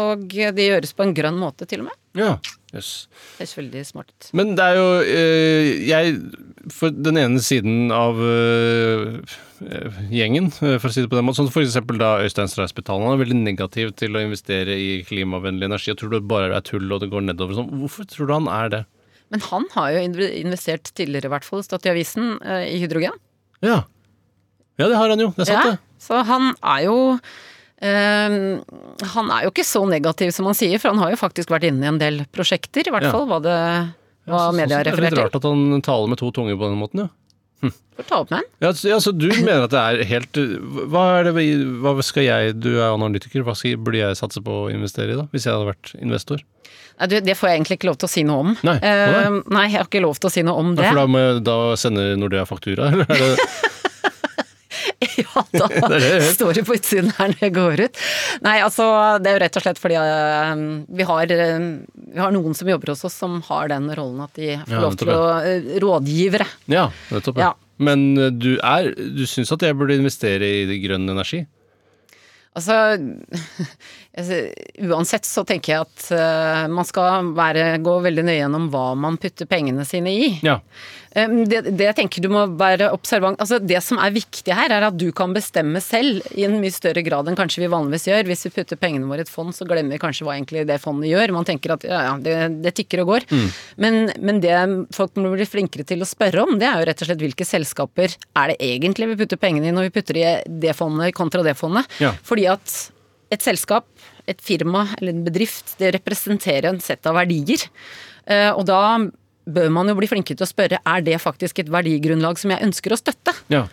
Og det gjøres på en grønn måte, til og med. Ja, jøss. Det høres veldig smart ut. Men det er jo eh, Jeg, for den ene siden av eh, gjengen, eh, for å si det på den måten, som f.eks. da Øystein Stray-Spetalen, han er veldig negativ til å investere i klimavennlig energi. Jeg tror det bare er tull og det går nedover. Sånn. Hvorfor tror du han er det? Men han har jo investert tidligere, i hvert fall, stått i avisen, eh, i hydrogen. Ja. Ja, det har han jo. Det er sant, Ja, det. så han er jo eh, Han er jo ikke så negativ som han sier, for han har jo faktisk vært inne i en del prosjekter, i hvert Ja. fall hva det så- media sånn til. det er litt rart at han taler med to tunger på den måten, ja. Får ta opp med han. Ja, så, ja, så du mener at det er helt Hva, er det, hva skal jeg, du er analytiker, hva skal, burde jeg satse på å investere i da, hvis jeg hadde vært investor? Nei, du, det får jeg egentlig ikke lov til å si noe om. Nei? Eh, nei, jeg har ikke lov til å si noe om det. Ja, for da må jeg da sender Nordea faktura, eller er det ja, da står det på utsiden her når jeg går ut. Nei, altså, det er jo rett og slett fordi uh, vi, har, uh, vi har noen som jobber hos oss som har den rollen at de får Ja, lov til å uh, Rådgivere. Ja, nettopp. Ja. Men eh, du er Du syns at jeg burde investere i grønn energi? Altså, uansett så tenker jeg at eh, man skal være, gå veldig nøye gjennom hva man putter pengene sine i. Ja. Um, det, det jeg tenker du må være observant Altså Det som er viktig her, er at du kan bestemme selv i en mye større grad enn kanskje vi vanligvis gjør. Hvis vi putter pengene våre i et fond, så glemmer vi kanskje hva egentlig det fondet gjør. Man tenker at ja, ja, det, det tikker og går. Men, men det folk må bli flinkere til å spørre om, det er jo rett og slett hvilke selskaper er det egentlig vi putter pengene i når vi putter i det fondet kontra det fondet. Ja. Fordi at et selskap, et firma eller en bedrift, det representerer en sett av verdier. Eh, Og da bør man jo bli flinkere til å spørre er det faktisk et verdigrunnlag som jeg ønsker å støtte. ja.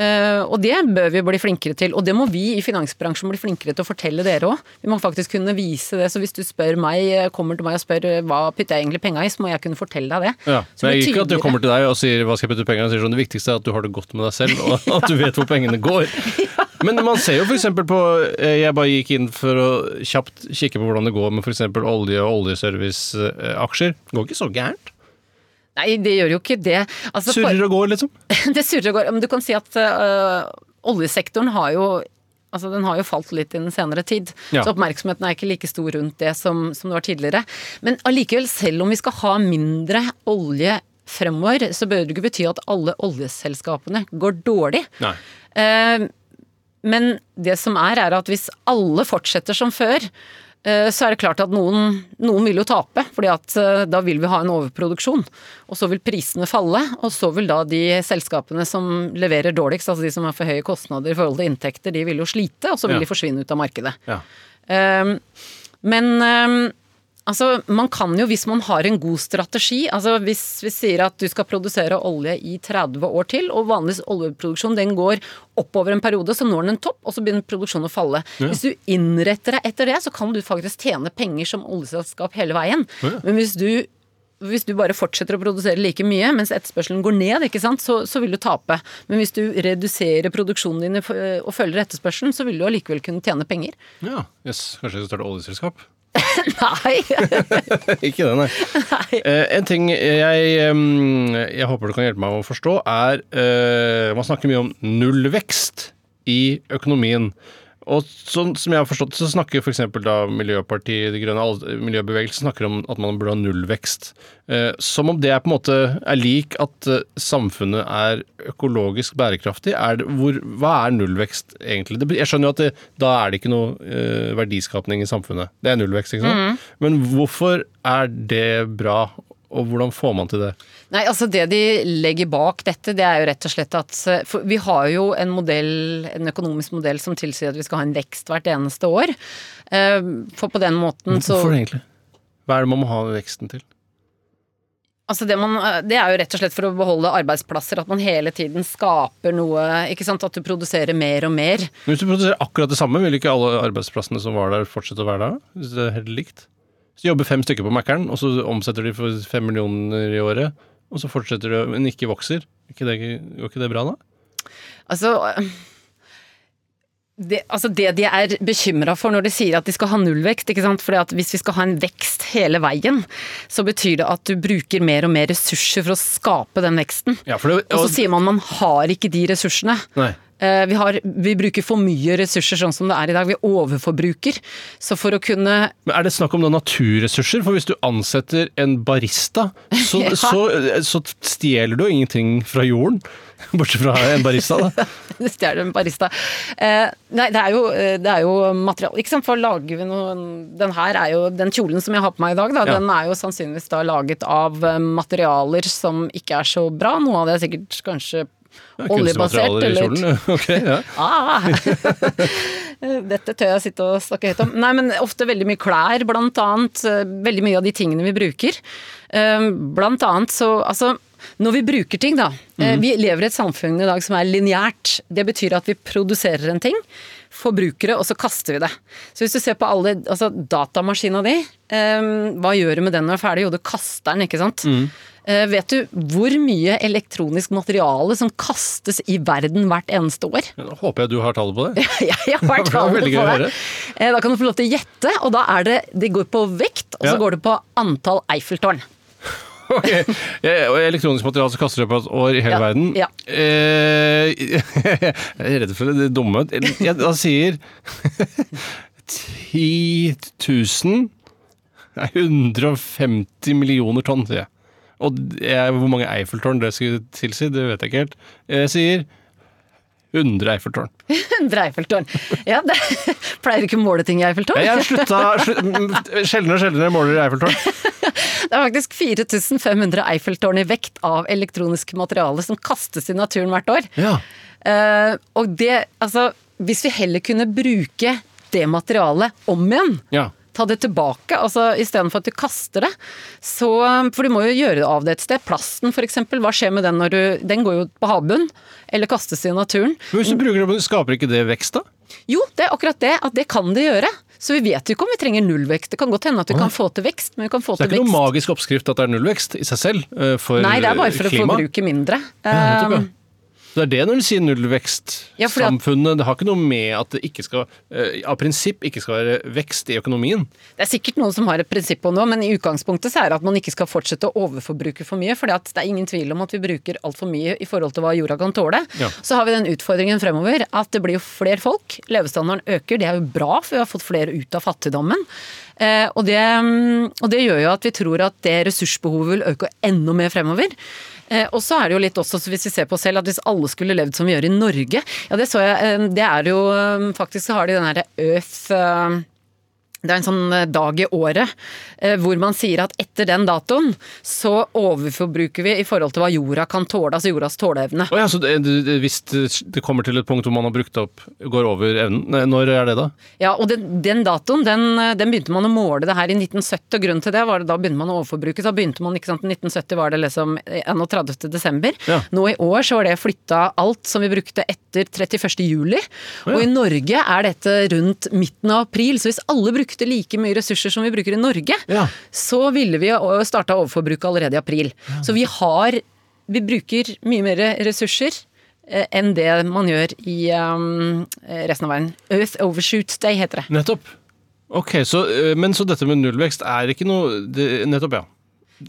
Uh, og det bør vi bli flinkere til, og det må vi i finansbransjen bli flinkere til å fortelle dere òg. Vi må faktisk kunne vise det. Så hvis du spør meg, kommer til meg og spør eh, hva putter jeg egentlig penga i, så må jeg kunne fortelle deg det. ja. Så Men er ikke at du kommer til deg og sier hva skal jeg putte penga i, og sier sånn det viktigste er at du har det godt med deg selv, og at du vet hvor pengene går. Men man ser jo f.eks. på eh, Jeg bare gikk inn for å kjapt kikke på hvordan det går med f.eks. olje- og oljeserviceaksjer. Det går ikke så gærent. Nei, det gjør jo ikke det. Altså, Surrer og går, liksom. det surrer og går. Men du kan si at øh, oljesektoren har jo Altså, den har jo falt litt i den senere tid, Ja. så oppmerksomheten er ikke like stor rundt det som, som det var tidligere. Men allikevel, selv om vi skal ha mindre olje fremover, så bør det ikke bety at alle oljeselskapene går dårlig. Nei. Eh, men det som er, er at hvis alle fortsetter som før, eh, så er det klart at noen, noen vil jo tape, fordi at eh, da vil vi ha en overproduksjon. Og så vil prisene falle, og så vil da de selskapene som leverer dårligst, altså de som har for høye kostnader i forhold til inntekter, de vil jo slite, og så vil Ja. de forsvinne ut av markedet. Ja. Um, men um, altså, man kan jo, hvis man har en god strategi altså Hvis vi sier at du skal produsere olje i 30 år til, og vanligvis oljeproduksjon den går oppover en periode, så når den en topp, og så begynner produksjonen å falle. Hvis du innretter deg etter det, så kan du faktisk tjene penger som oljeselskap hele veien. Ja. Men hvis du hvis du bare fortsetter å produsere like mye mens etterspørselen går ned, ikke sant, så, så vil du tape. Men hvis du reduserer produksjonen din og følger etterspørselen, så vil du allikevel kunne tjene penger. Ja, yes. Kanskje skal starte oljeselskap? Nei! Ikke det, nei. Eh, en ting jeg, jeg håper du kan hjelpe meg å forstå, er eh, Man snakker mye om nullvekst i økonomien. Og så, som jeg har forstått, så snakker f.eks. da Miljøpartiet De Grønne, miljøbevegelsen snakker om at man burde ha nullvekst. Eh, som om det er på en måte er lik at eh, samfunnet er økologisk bærekraftig. Er det, hvor, hva er nullvekst egentlig? Det, jeg skjønner jo at det, da er det ikke noe eh, verdiskapning i samfunnet. Det er nullvekst, ikke sant? Men hvorfor er det bra, og hvordan får man til det? Nei, altså Det de legger bak dette, det er jo rett og slett at eh, for Vi har jo en modell, en økonomisk modell som tilsier at vi skal ha en vekst hvert eneste år. Eh, For på den måten så Hvorfor egentlig? Hva er det man må ha veksten til? Altså det, man, det er jo rett og slett for å beholde arbeidsplasser, at man hele tiden skaper noe Ikke sant, at du produserer mer og mer. Men Hvis du produserer akkurat det samme, vil ikke alle arbeidsplassene som var der, fortsette å være der? Hvis det er helt likt? Så jobber fem stykker på Mækkern, og så omsetter de for fem millioner i året, og så fortsetter det, men ikke vokser. Ikke det, går ikke det bra da? Altså det, altså det de er bekymra for når de sier at de skal ha nullvekst, ikke sant? Fordi at hvis vi skal ha en vekst hele veien, så betyr det at du bruker mer og mer ressurser for å skape den veksten. Ja, for det, Og så sier man man har ikke de ressursene. Nei. Eh, Vi, har, vi bruker for mye ressurser sånn som det er i dag. Vi overforbruker. Så for å kunne Men er det snakk om noen naturressurser? For hvis du ansetter en barista, så, Ja. så, så stjeler du ingenting fra jorden. Bortsett fra en barista, da. stjeler en barista. Eh, nei, det er jo, eh, det er jo materiale Ikke sant, for lager vi noe Den her er jo Den kjolen som jeg har på meg i dag, da, Ja. den er jo sannsynligvis da laget av eh, materialer som ikke er så bra. Noe av det er sikkert kanskje oljebasert. Eller kjolen. Ok, ja. Ah! Dette tør jeg sitte og snakke høyt om. Nei, men ofte veldig mye klær, blant annet. eh, Veldig mye av de tingene vi bruker. Eh, Blant annet så Altså, når vi bruker ting, da. Mm. Vi lever i et samfunn i dag som er lineært. Det betyr at vi produserer en ting, forbruker det, og så kaster vi det. Så hvis du ser på alle Altså, datamaskina di, um, hva gjør du med den når du er ferdig? Jo, du kaster den, ikke sant. Eh, vet du hvor mye elektronisk materiale som kastes i verden hvert eneste år? Da håper jeg du har tallet på det. Jeg har tallet på det. Eh, Da kan du få lov til å gjette, og da er det Det går på vekt, og så går det på antall Eiffeltårn. Ok, og Elektronisk materiale som kaster opp et år i hele Ja, verden. ja. Eh, jeg er redd for det det dumme. Jeg da sier 10 000 Nei, 150 millioner tonn, sier jeg. Og jeg, hvor mange Eiffeltårn det skulle tilsi, det vet jeg ikke helt. Jeg sier 100 Eiffeltårn. 100 Eiffeltårn. Ja, det pleier ikke å måle ting i Eiffeltårn. Jeg har slutta slutt, Sjeldnere og sjeldnere måler i Eiffeltårn. Det er faktisk 4500 Eiffeltårn i vekt av elektronisk materiale som kastes i naturen hvert år. Ja. Eh, og det, altså Hvis vi heller kunne bruke det materialet om igjen, ja. Ta det tilbake, altså istedenfor at du kaster det. Så, for du må jo gjøre det av det et sted. Plasten f.eks., hva skjer med den når du Den går jo på havbunnen, eller kastes i naturen. Men hvis du bruker det, skaper ikke det vekst, da? Jo, det er akkurat det, at det kan det gjøre. Så vi vet jo ikke om vi trenger nullvekst. Det kan godt hende at vi kan få til vekst, men vi kan få til Så det er ikke noen magisk oppskrift at det er nullvekst i seg selv for for Nei, det er bare for å klima. forbruke mindre. Ja, Um, Det er det når du sier nullvekst. Ja, Samfunnet det har ikke noe med at det ikke skal, eh, av prinsipp ikke skal være vekst i økonomien. Det er sikkert noen som har et prinsipp om det, men i utgangspunktet så er det at man ikke skal fortsette å overforbruke for mye. For det er ingen tvil om at vi bruker altfor mye i forhold til hva jorda kan tåle. Ja. Så har vi den utfordringen fremover at det blir jo flere folk. Levestandarden øker. Det er jo bra, for vi har fått flere ut av fattigdommen. Eh, og, det, mm, og det gjør jo at vi tror at det ressursbehovet vil øke enda mer fremover. Eh, og så er det jo litt også, så hvis vi ser på oss selv, at hvis alle skulle levd som vi gjør i Norge Ja, det så jeg. eh, Det er jo eh, Faktisk så har de den herre eh, det er en sånn eh, dag i året eh, hvor man sier at etter den datoen så overforbruker vi i forhold til hva jorda kan tåle, altså jordas tåleevne. Oh ja, så det, det, hvis det kommer til et punkt hvor man har brukt opp, går over evnen, når er det da? Ja, og den, den datoen, den, eh, den begynte man å måle det her i 1970, og grunnen til det var det da begynte man å overforbruke. Da begynte man, ikke sant, 1970 var det liksom 31. desember. Ja. Nå i år så var det flytta alt som vi brukte etter 31. juli. Og i Norge er dette rundt midten av april, så hvis alle brukte like mye ressurser som vi bruker i Norge, Ja. så ville vi starta overforbruket allerede i april. Så vi har Vi bruker mye mer ressurser eh, enn det man gjør i um, resten av verden. Earth Overshoot Day heter det. Nettopp. Ok, så, øh, Men så dette med nullvekst er ikke noe det, Nettopp, ja.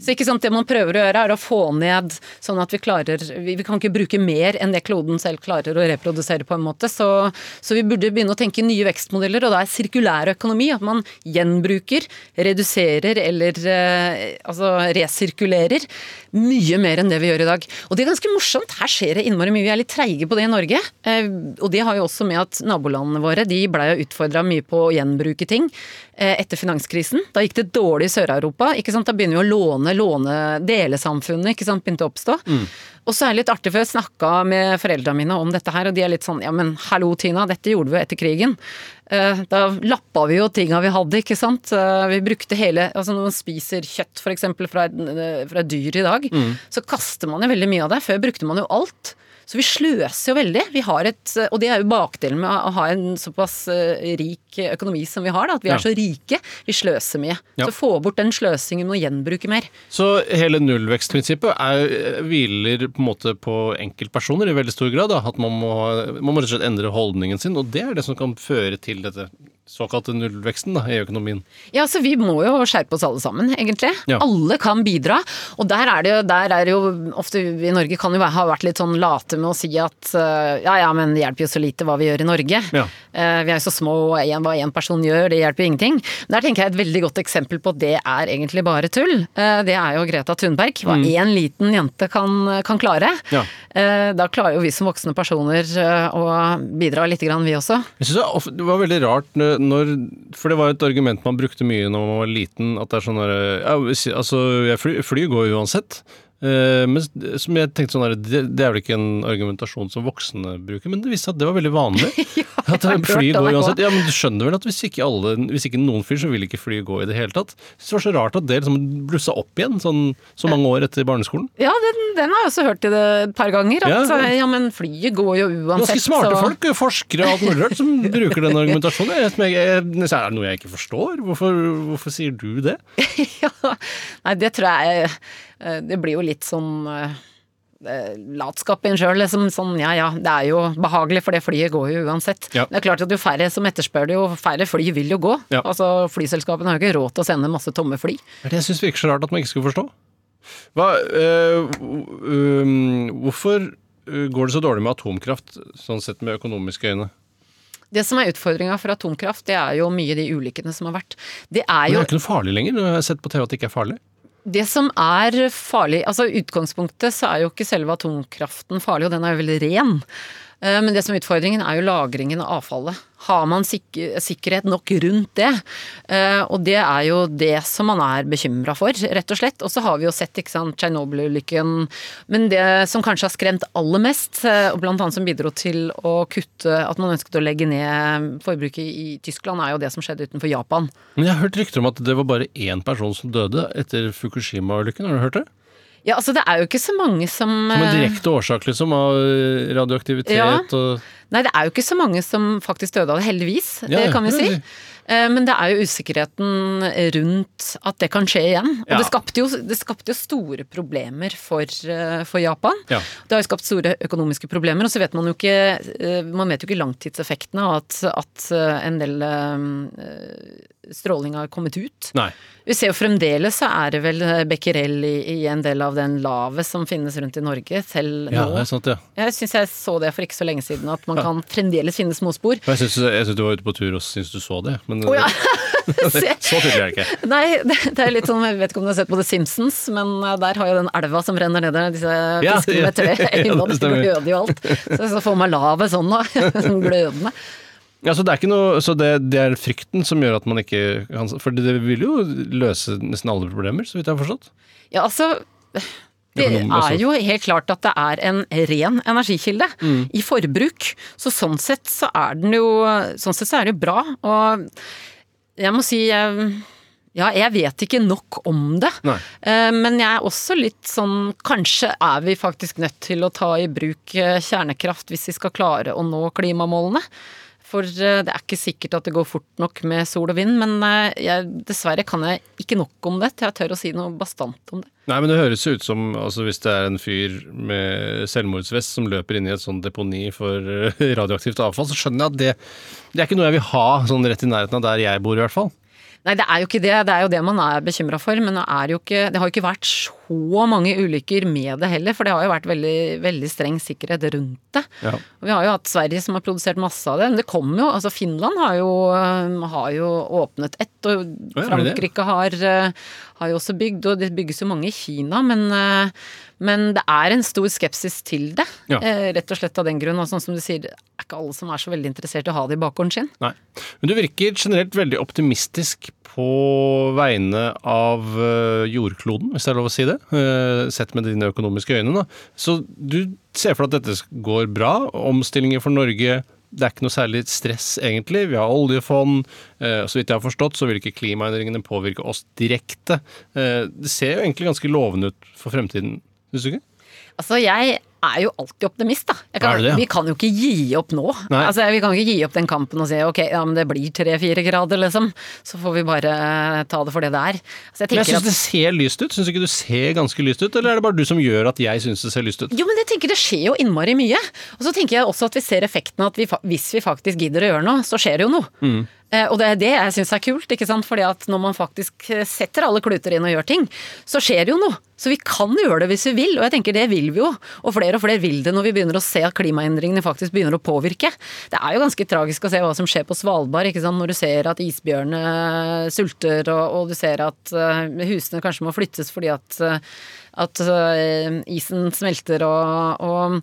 Så ikke sant, Det man prøver å gjøre, er å få ned sånn at vi klarer Vi, kan ikke bruke mer enn det kloden selv klarer å reprodusere, på en måte. Så, så vi burde begynne å tenke nye vekstmodeller, og da er sirkulær økonomi at man gjenbruker, reduserer eller eh, altså resirkulerer mye mer enn det vi gjør i dag. Og det er ganske morsomt. Her skjer det innmari mye. Vi er litt treige på det i Norge. Eh, og det har jo også med at nabolandene våre de blei utfordra mye på å gjenbruke ting eh, etter finanskrisen. Da gikk det dårlig i Sør-Europa. Da begynner vi å låne, låne Delesamfunnet ikke sant? begynte å oppstå. Og så er det litt artig, for jeg snakka med foreldrene mine om dette her, og de er litt sånn ja, men hallo Tina, dette gjorde vi jo etter krigen. Eh, Da lappa vi jo tinga vi hadde, ikke sant. Eh, Vi brukte hele Altså når man spiser kjøtt f.eks. Fra, fra dyr i dag, så kaster man jo veldig mye av det. Før brukte man jo alt. Så vi sløser jo veldig. Vi har et, og det er jo bakdelen med å ha en såpass eh, rik økonomi som vi har, da, at vi Ja. er så rike. Vi sløser mye. Ja. Så få bort den sløsingen og gjenbruke mer. Så hele nullvekstprinsippet er, hviler på en måte på enkeltpersoner i veldig stor grad. Da. At man må, man må rett og slett endre holdningen sin, og det er det som kan føre til dette såkalte nullveksten da, i økonomien. Ja, så vi må jo skjerpe oss alle sammen, egentlig. Ja. Alle kan bidra. Og der er det jo, der er det jo ofte i Norge kan jo ha vært litt sånn late med å si at eh, ja ja, men det hjelper jo så lite hva vi gjør i Norge. Ja. Eh, Vi er jo så små, og en, hva én person gjør, det hjelper jo ingenting. Der tenker jeg et veldig godt eksempel på at det er egentlig bare tull. Eh, Det er jo Greta Thunberg. Hva én liten jente kan, kan klare. Mm. Ja. Da klarer jo vi som voksne personer å bidra litt, grann, vi også. Jeg synes det det var veldig rart når, For det var et argument man brukte mye når man var liten, at det er sånn derre ja, Altså, jeg fly, fly går uansett. Eh, men som jeg tenkte sånn det, det er vel ikke en argumentasjon som voksne bruker, men det viste seg at det var veldig vanlig. at jeg har fly hørt går uansett. Ja, men du skjønner vel at hvis ikke, alle, hvis ikke noen flyr, så vil ikke flyet gå i det hele tatt. Så det var så rart at det liksom blussa opp igjen sånn, så mange år etter barneskolen. Ja, den, den har jeg også hørt i det et par ganger. At Ja. ja, men flyet går jo uansett. Ganske smarte så- folk, forskere og alt mulig rart, som bruker den argumentasjonen. Jeg, jeg, jeg, er det noe jeg ikke forstår? Hvorfor, hvorfor sier du det? ja. Nei, det tror jeg eh, Det blir jo litt sånn eh, eh, latskap i en sjøl. Liksom, sånn ja ja, det er jo behagelig, for det flyet går jo uansett. Ja. Det er klart at jo færre som etterspør det, jo færre fly vil jo gå. Ja. Altså Flyselskapene har jo ikke råd til å sende masse tomme fly. Det syns virker så rart at man ikke skulle forstå. Hva, øh, øh, hvorfor går det så dårlig med atomkraft, sånn sett med økonomiske øyne? Det som er utfordringa for atomkraft, det er jo mye de ulykkene som har vært. Det er Men det jo er ikke noe farlig lenger. Du har sett på TV at det ikke er farlig. Det som er farlig Altså utgangspunktet så er jo ikke selve atomkraften farlig, og den er jo veldig ren. Eh, Men det som er utfordringen er jo lagringen av avfallet. Har man sik sikkerhet nok rundt det? Eh, Og det er jo det som man er bekymra for, rett og slett. Og så har vi jo sett ikke sant, Tsjernobyl-ulykken. Men det som kanskje har skremt aller mest, eh, og blant annet som bidro til å kutte at man ønsket å legge ned forbruket i Tyskland, er jo det som skjedde utenfor Japan. Men jeg har hørt rykter om at det var bare én person som døde etter Fukushima-ulykken. Har du hørt det? Ja, altså det er jo ikke så mange som Som en eh, direkte årsak liksom av øh, radioaktivitet Ja. og Nei, det er jo ikke så mange som faktisk døde av det, heldigvis. Ja, det kan vi si. Eh, Men det er jo usikkerheten rundt at det kan skje igjen. Og Ja. det, skapte jo, det skapte jo store problemer for, eh, for Japan. Ja. Det har jo skapt store økonomiske problemer, og så vet man jo ikke eh, Man vet jo ikke langtidseffektene av at, at eh, en del eh, stråling har kommet ut. Nei. Vi ser jo fremdeles så er det vel becquerel i, i en del av den lavet som finnes rundt i Norge, selv Ja, nå. det er sant, ja. Jeg syns jeg så det for ikke så lenge siden, at man kan fremdeles finne småspor. spor Jeg syns du var ute på tur og syns du så det, men oh, ja! Så tydelig er det ikke. Nei, det, det er litt sånn, jeg vet ikke om du har sett på The Simpsons, men eh, der har jo den elva som renner ned der, disse Ja, fiskene ja, med tre ja, øyne, det stemmer. gløder jo alt. Så, så får man lavet sånn da, glødende. Ja, så det er ikke noe Så det, det er frykten som gjør at man ikke kan For det vil jo løse nesten alle problemer, så vidt jeg har forstått. Ja, altså det altså- er jo helt klart at det er en ren energikilde i forbruk. Så sånn sett så er den jo Sånn sett så er det jo bra. Og jeg må si ja, jeg vet ikke nok om det. Nei. Eh, Men jeg er også litt sånn Kanskje er vi faktisk nødt til å ta i bruk eh, kjernekraft hvis vi skal klare å nå klimamålene. For eh, det er ikke sikkert at det går fort nok med sol og vind, men eh, jeg, dessverre kan jeg ikke nok om det til jeg tør å si noe bastant om det. Nei, men det høres ut som altså Hvis det er en fyr med selvmordsvest som løper inn i et sånt deponi for eh, radioaktivt avfall, så skjønner jeg at det, det er ikke noe jeg vil ha sånn rett i nærheten av der jeg bor, i hvert fall. Nei, det er jo ikke det. Det er jo det man er bekymra for. Men det, er jo ikke, det har jo ikke vært så mange ulykker med det heller, for det har jo vært veldig, veldig streng sikkerhet rundt det. Ja. Og vi har jo hatt Sverige som har produsert masse av det. Men det kommer jo Altså, Finland har jo, øh, har jo åpnet ett, og ja? Frankrike har, øh, har jo også bygd, og det bygges jo mange i Kina, men øh, men det er en stor skepsis til det, Ja. eh, rett og slett av den grunn. Og sånn som du sier, det er ikke alle som er så veldig interessert i å ha det i bakgården sin. Nei. Men du virker generelt veldig optimistisk på vegne av øh, jordkloden, hvis det er lov å si det. øh, sett med dine økonomiske øyne, da. Så du ser for deg at dette går bra? Omstillinger for Norge? Det er ikke noe særlig stress, egentlig. Vi har oljefond. eh, Så vidt jeg har forstått, så vil ikke klimaendringene påvirke oss direkte. Eh, Det ser jo egentlig ganske lovende ut for fremtiden, syns du ikke? Altså, jeg er jo alltid optimist, da. Kan, det, ja? Vi kan jo ikke gi opp nå. Altså, vi kan ikke gi opp den kampen og si ok, ja, men det blir tre-fire grader, liksom. Så får vi bare eh, ta det for det det er. Altså, jeg Men jeg syns det ser lyst ut. Syns du ikke du ser ganske lyst ut, eller er det bare du som gjør at jeg syns det ser lyst ut? Jo, men jeg tenker det skjer jo innmari mye. Og så tenker jeg også at vi ser effekten av at vi, hvis vi faktisk gidder å gjøre noe, så skjer det jo noe. Mm. Eh, og det er det jeg syns er kult, ikke sant. Fordi at når man faktisk eh, setter alle kluter inn og gjør ting, så skjer det jo noe. Så vi kan gjøre det hvis vi vil, og jeg tenker det vil vi jo. Og flere og flere vil det når vi begynner å se at klimaendringene faktisk begynner å påvirke. Det er jo ganske tragisk å se hva som skjer på Svalbard, ikke sant. Når du ser at isbjørnene sulter, og, og du ser at eh, husene kanskje må flyttes fordi at eh, at isen smelter og, og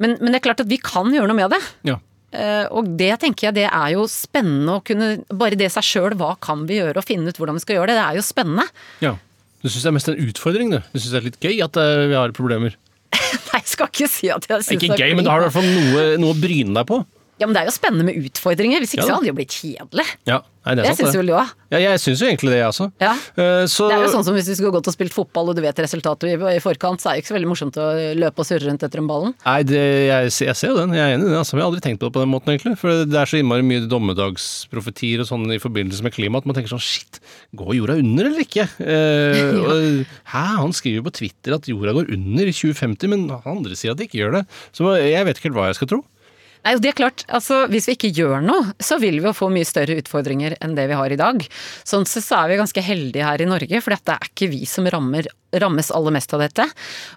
men, men det er klart at vi kan gjøre noe med det. Ja. Eh, og det tenker jeg det er jo spennende å kunne Bare det seg sjøl, hva kan vi gjøre, og finne ut hvordan vi skal gjøre det. Det er jo spennende. ja. Du syns det er mest en utfordring, du? Du syns det er litt gøy at eh, vi har problemer? Nei, jeg skal ikke si at jeg syns Ikke gøy, men da har du i hvert fall noe, noe å bryne deg på. Ja, men det er jo spennende med utfordringer. Hvis ikke Ja så hadde det jo blitt kjedelig. Ja, nei, det er sant, sant syns det. vel du òg. Ja, jeg syns jo egentlig det, jeg også. Ja. Uh, så, Det er jo sånn som hvis vi skulle gått og spilt fotball og du vet resultatet i, i forkant, så er det ikke så veldig morsomt å løpe og surre rundt etter den ballen. Nei, det, jeg, ser- jeg ser jo den. Jeg er enig i det. Altså. Jeg har aldri tenkt på det på den måten, egentlig. For det er så innmari mye dommedagsprofetier og sånn i forbindelse med klima at man tenker sånn shit, går jorda under eller ikke? Eh, og, hæ, han skriver jo på Twitter at jorda går under i 2050, men andre sier at de ikke gjør det. Så jeg vet ikke helt hva jeg skal tro. Nei, det er klart, altså Hvis vi ikke gjør noe, så vil vi jo få mye større utfordringer enn det vi har i dag. Sånn sett så er vi ganske heldige her i Norge, for det er ikke vi som rammer, rammes aller mest av dette.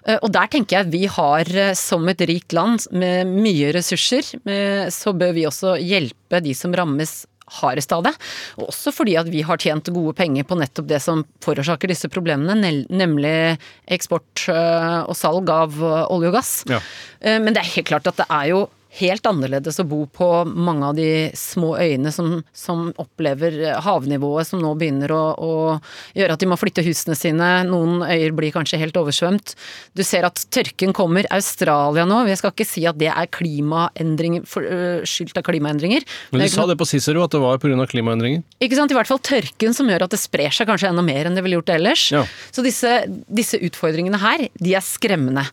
Eh, Og der tenker jeg vi har, eh, som et rikt land med mye ressurser, eh, så bør vi også hjelpe de som rammes hardest av det. Og også fordi at vi har tjent gode penger på nettopp det som forårsaker disse problemene, nemlig eksport og salg av olje og gass. Ja. Men det er helt klart at det er jo helt annerledes å bo på mange av de små øyene som, som opplever havnivået som nå begynner å, å gjøre at de må flytte husene sine. Noen øyer blir kanskje helt oversvømt. Du ser at tørken kommer. Australia nå, jeg skal ikke si at det er klimaendringer, for, uh, skyldt av klimaendringer. Men du sa det på Cicero, at det var pga. klimaendringer. ikke sant, I hvert fall tørken som gjør at det sprer seg kanskje enda mer enn det ville gjort ellers. Ja. Så disse, disse utfordringene her, de er skremmende.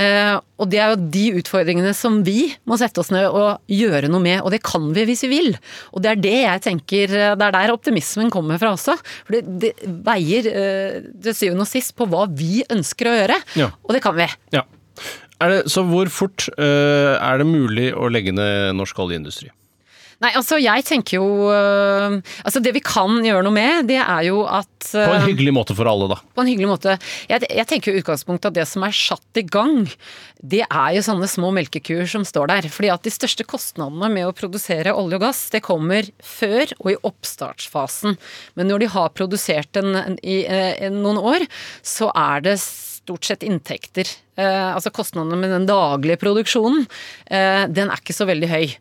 Eh, og det er jo de utfordringene som vi må sette oss ned og gjøre noe med, og det kan vi hvis vi vil. Og det er det jeg tenker, eh, det er der optimismen kommer fra også. For det, det veier eh, til syvende og sist på hva vi ønsker å gjøre, Ja. og det kan vi. Ja. Det, så hvor fort er det mulig å legge ned norsk oljeindustri? Nei, altså jeg tenker jo øh, Altså det vi kan gjøre noe med, det er jo at På en øh, hyggelig måte for alle, da. På en hyggelig måte. Jeg, jeg tenker jo utgangspunktet at det som er satt i gang, det er jo sånne små melkekuer som står der. Fordi at de største kostnadene med å produsere olje og gass, det kommer før og i oppstartsfasen. Men når de har produsert den i eh, noen år, så er det stort sett inntekter. Eh, altså kostnadene med den daglige produksjonen, eh, den er ikke så veldig høy.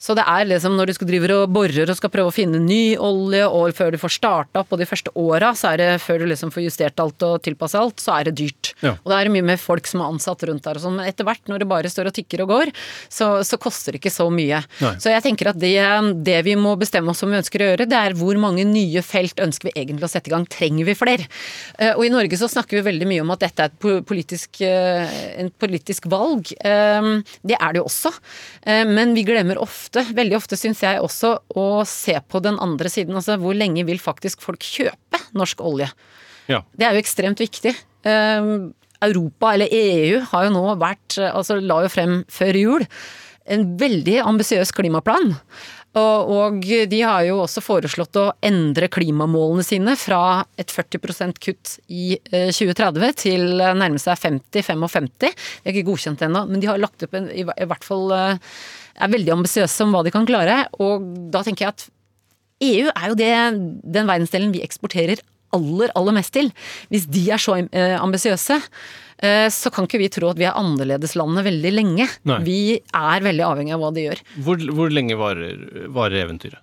Så det er liksom når du skal drive og borer og skal prøve å finne ny olje, og før du får starta opp, og de første åra, så er det før du liksom får justert alt og tilpassa alt, så er det dyrt. Ja. Og det er mye mer folk som er ansatt rundt der og sånn, men etter hvert, når det bare står og tikker og går, så, så koster det ikke så mye. Nei. Så jeg tenker at det, det vi må bestemme oss om vi ønsker å gjøre, det er hvor mange nye felt ønsker vi egentlig å sette i gang. Trenger vi flere? Eh, Og i Norge så snakker vi veldig mye om at dette er et politisk, eh, en politisk valg. Eh, Det er det jo også. Men vi glemmer ofte, veldig ofte syns jeg også, å se på den andre siden. Altså hvor lenge vil faktisk folk kjøpe norsk olje? Ja. Det er jo ekstremt viktig. Eh, Europa, eller EU, har jo nå vært Altså la jo frem før jul en veldig ambisiøs klimaplan. Og, de har jo også foreslått å endre klimamålene sine fra et 40% kutt i eh, 2030 til eh, nærme seg 50-55. De er ikke godkjent ennå, men de har lagt opp en, i, hvert fall eh, er veldig ambisiøse om hva de kan klare. Og da tenker jeg at EU er jo det, den verdensdelen vi eksporterer aller, aller mest til. Hvis de er så eh, ambisiøse, eh, så kan ikke vi tro at vi er annerledeslandet veldig lenge. Nei. Vi er veldig avhengig av hva de gjør. Hvor, hvor lenge varer, varer eventyret?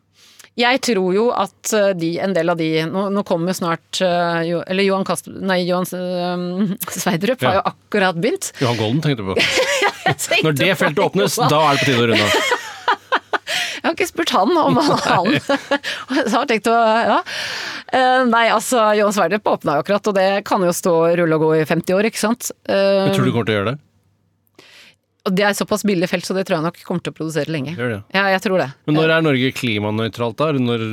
Jeg tror jo at eh, de, en del av de Nå, nå kommer jo snart Eller Johan Kast... Nei, Johan Sveidrup ja. har jo akkurat begynt. Johan Golden tenkte du på. Når det feltet åpnes, da er det på tide å runde av. Jeg har ikke spurt han om han. Jeg har tenkt å Ja. Eh, Nei, altså, Johan Sverdrup åpna jo akkurat, og det kan jo stå rulle og gå i 50 år, ikke sant. Eh, Jeg tror du kommer til å gjøre det. Og det er såpass billig felt, så det tror jeg nok kommer til å produsere lenge. Gjør det. Ja, jeg tror det. Men når er Norge klimanøytralt da? Når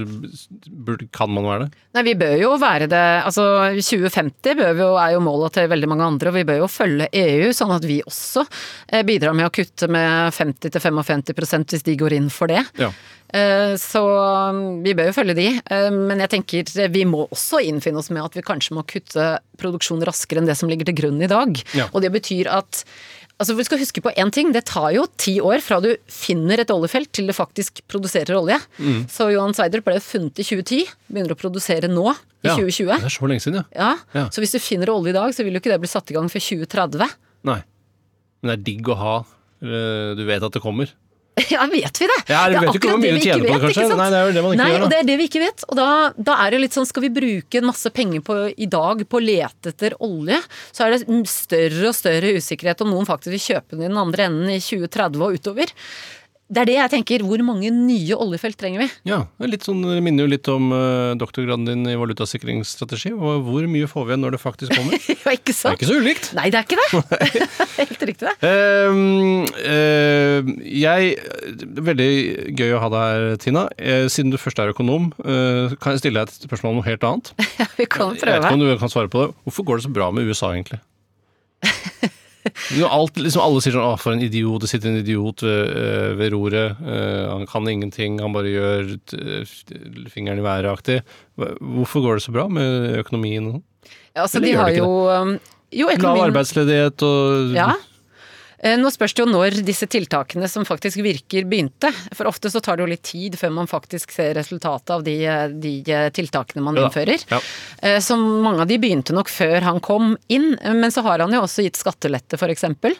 burde, kan man være det? Nei, vi bør jo være det Altså 2050 bør vi jo, er jo målet til veldig mange andre, og vi bør jo følge EU, sånn at vi også eh, bidrar med å kutte med 50-55% hvis de går inn for det. Ja. Eh, Så um, vi bør jo følge de, eh, men jeg tenker vi må også innfinne oss med at vi kanskje må kutte produksjon raskere enn det som ligger til grunn i dag. Ja. Og det betyr at Altså Vi skal huske på én ting, det tar jo ti år fra du finner et oljefelt til det faktisk produserer olje. Mm. Så Johan Sverdrup ble funnet i 2010, begynner å produsere nå, i Ja. 2020. Det er så lenge siden, ja. Ja, Ja. Så hvis du finner olje i dag, så vil jo ikke det bli satt i gang før 2030. Nei. Men det er digg å ha. Du vet at det kommer. Ja, vet vi det? Ja, Det du er vet ikke hvor mye det du tjener på det, kanskje. Nei, det er jo det man ikke Nei, gjør, da. og det er det vi ikke vet. Og da, da er det litt sånn, skal vi bruke masse penger på i dag på å lete etter olje, så er det større og større usikkerhet om noen faktisk vil kjøpe den i den andre enden i 2030 og utover. Det er det jeg tenker. Hvor mange nye oljefelt trenger vi? Ja, det sånn, det minner jo litt om uh, doktorgraden din i valutasikringsstrategi. Og hvor mye får vi igjen når det faktisk kommer? Det Ja, ikke er ikke så ulikt. Nei, det er ikke det. Helt riktig, det. Uh, uh, jeg, det er Veldig gøy å ha deg her, Tina. Eh, siden du først er økonom, eh, kan jeg stille deg et spørsmål om noe helt annet? Ja, vi kan prøve. Jeg vet ikke om du kan svare på det. Hvorfor går det så bra med USA, egentlig? Alt, liksom alle sier sånn 'Å, for en idiot. Det sitter en idiot ved, eh, ved roret. Uh, han kan ingenting. Han bare gjør fingeren i været-aktig'. Hvorfor går det så bra med økonomien? sånn? Ja, altså, de har jo um, Jo, Lav arbeidsledighet og Ja. Eh, Nå spørs det jo når disse tiltakene som faktisk virker, begynte. For ofte så tar det jo litt tid før man faktisk ser resultatet av de, eh, de eh, tiltakene man Ja innfører. Ja. Så mange av de begynte nok før han kom inn, men så har han jo også gitt skattelette, for eksempel.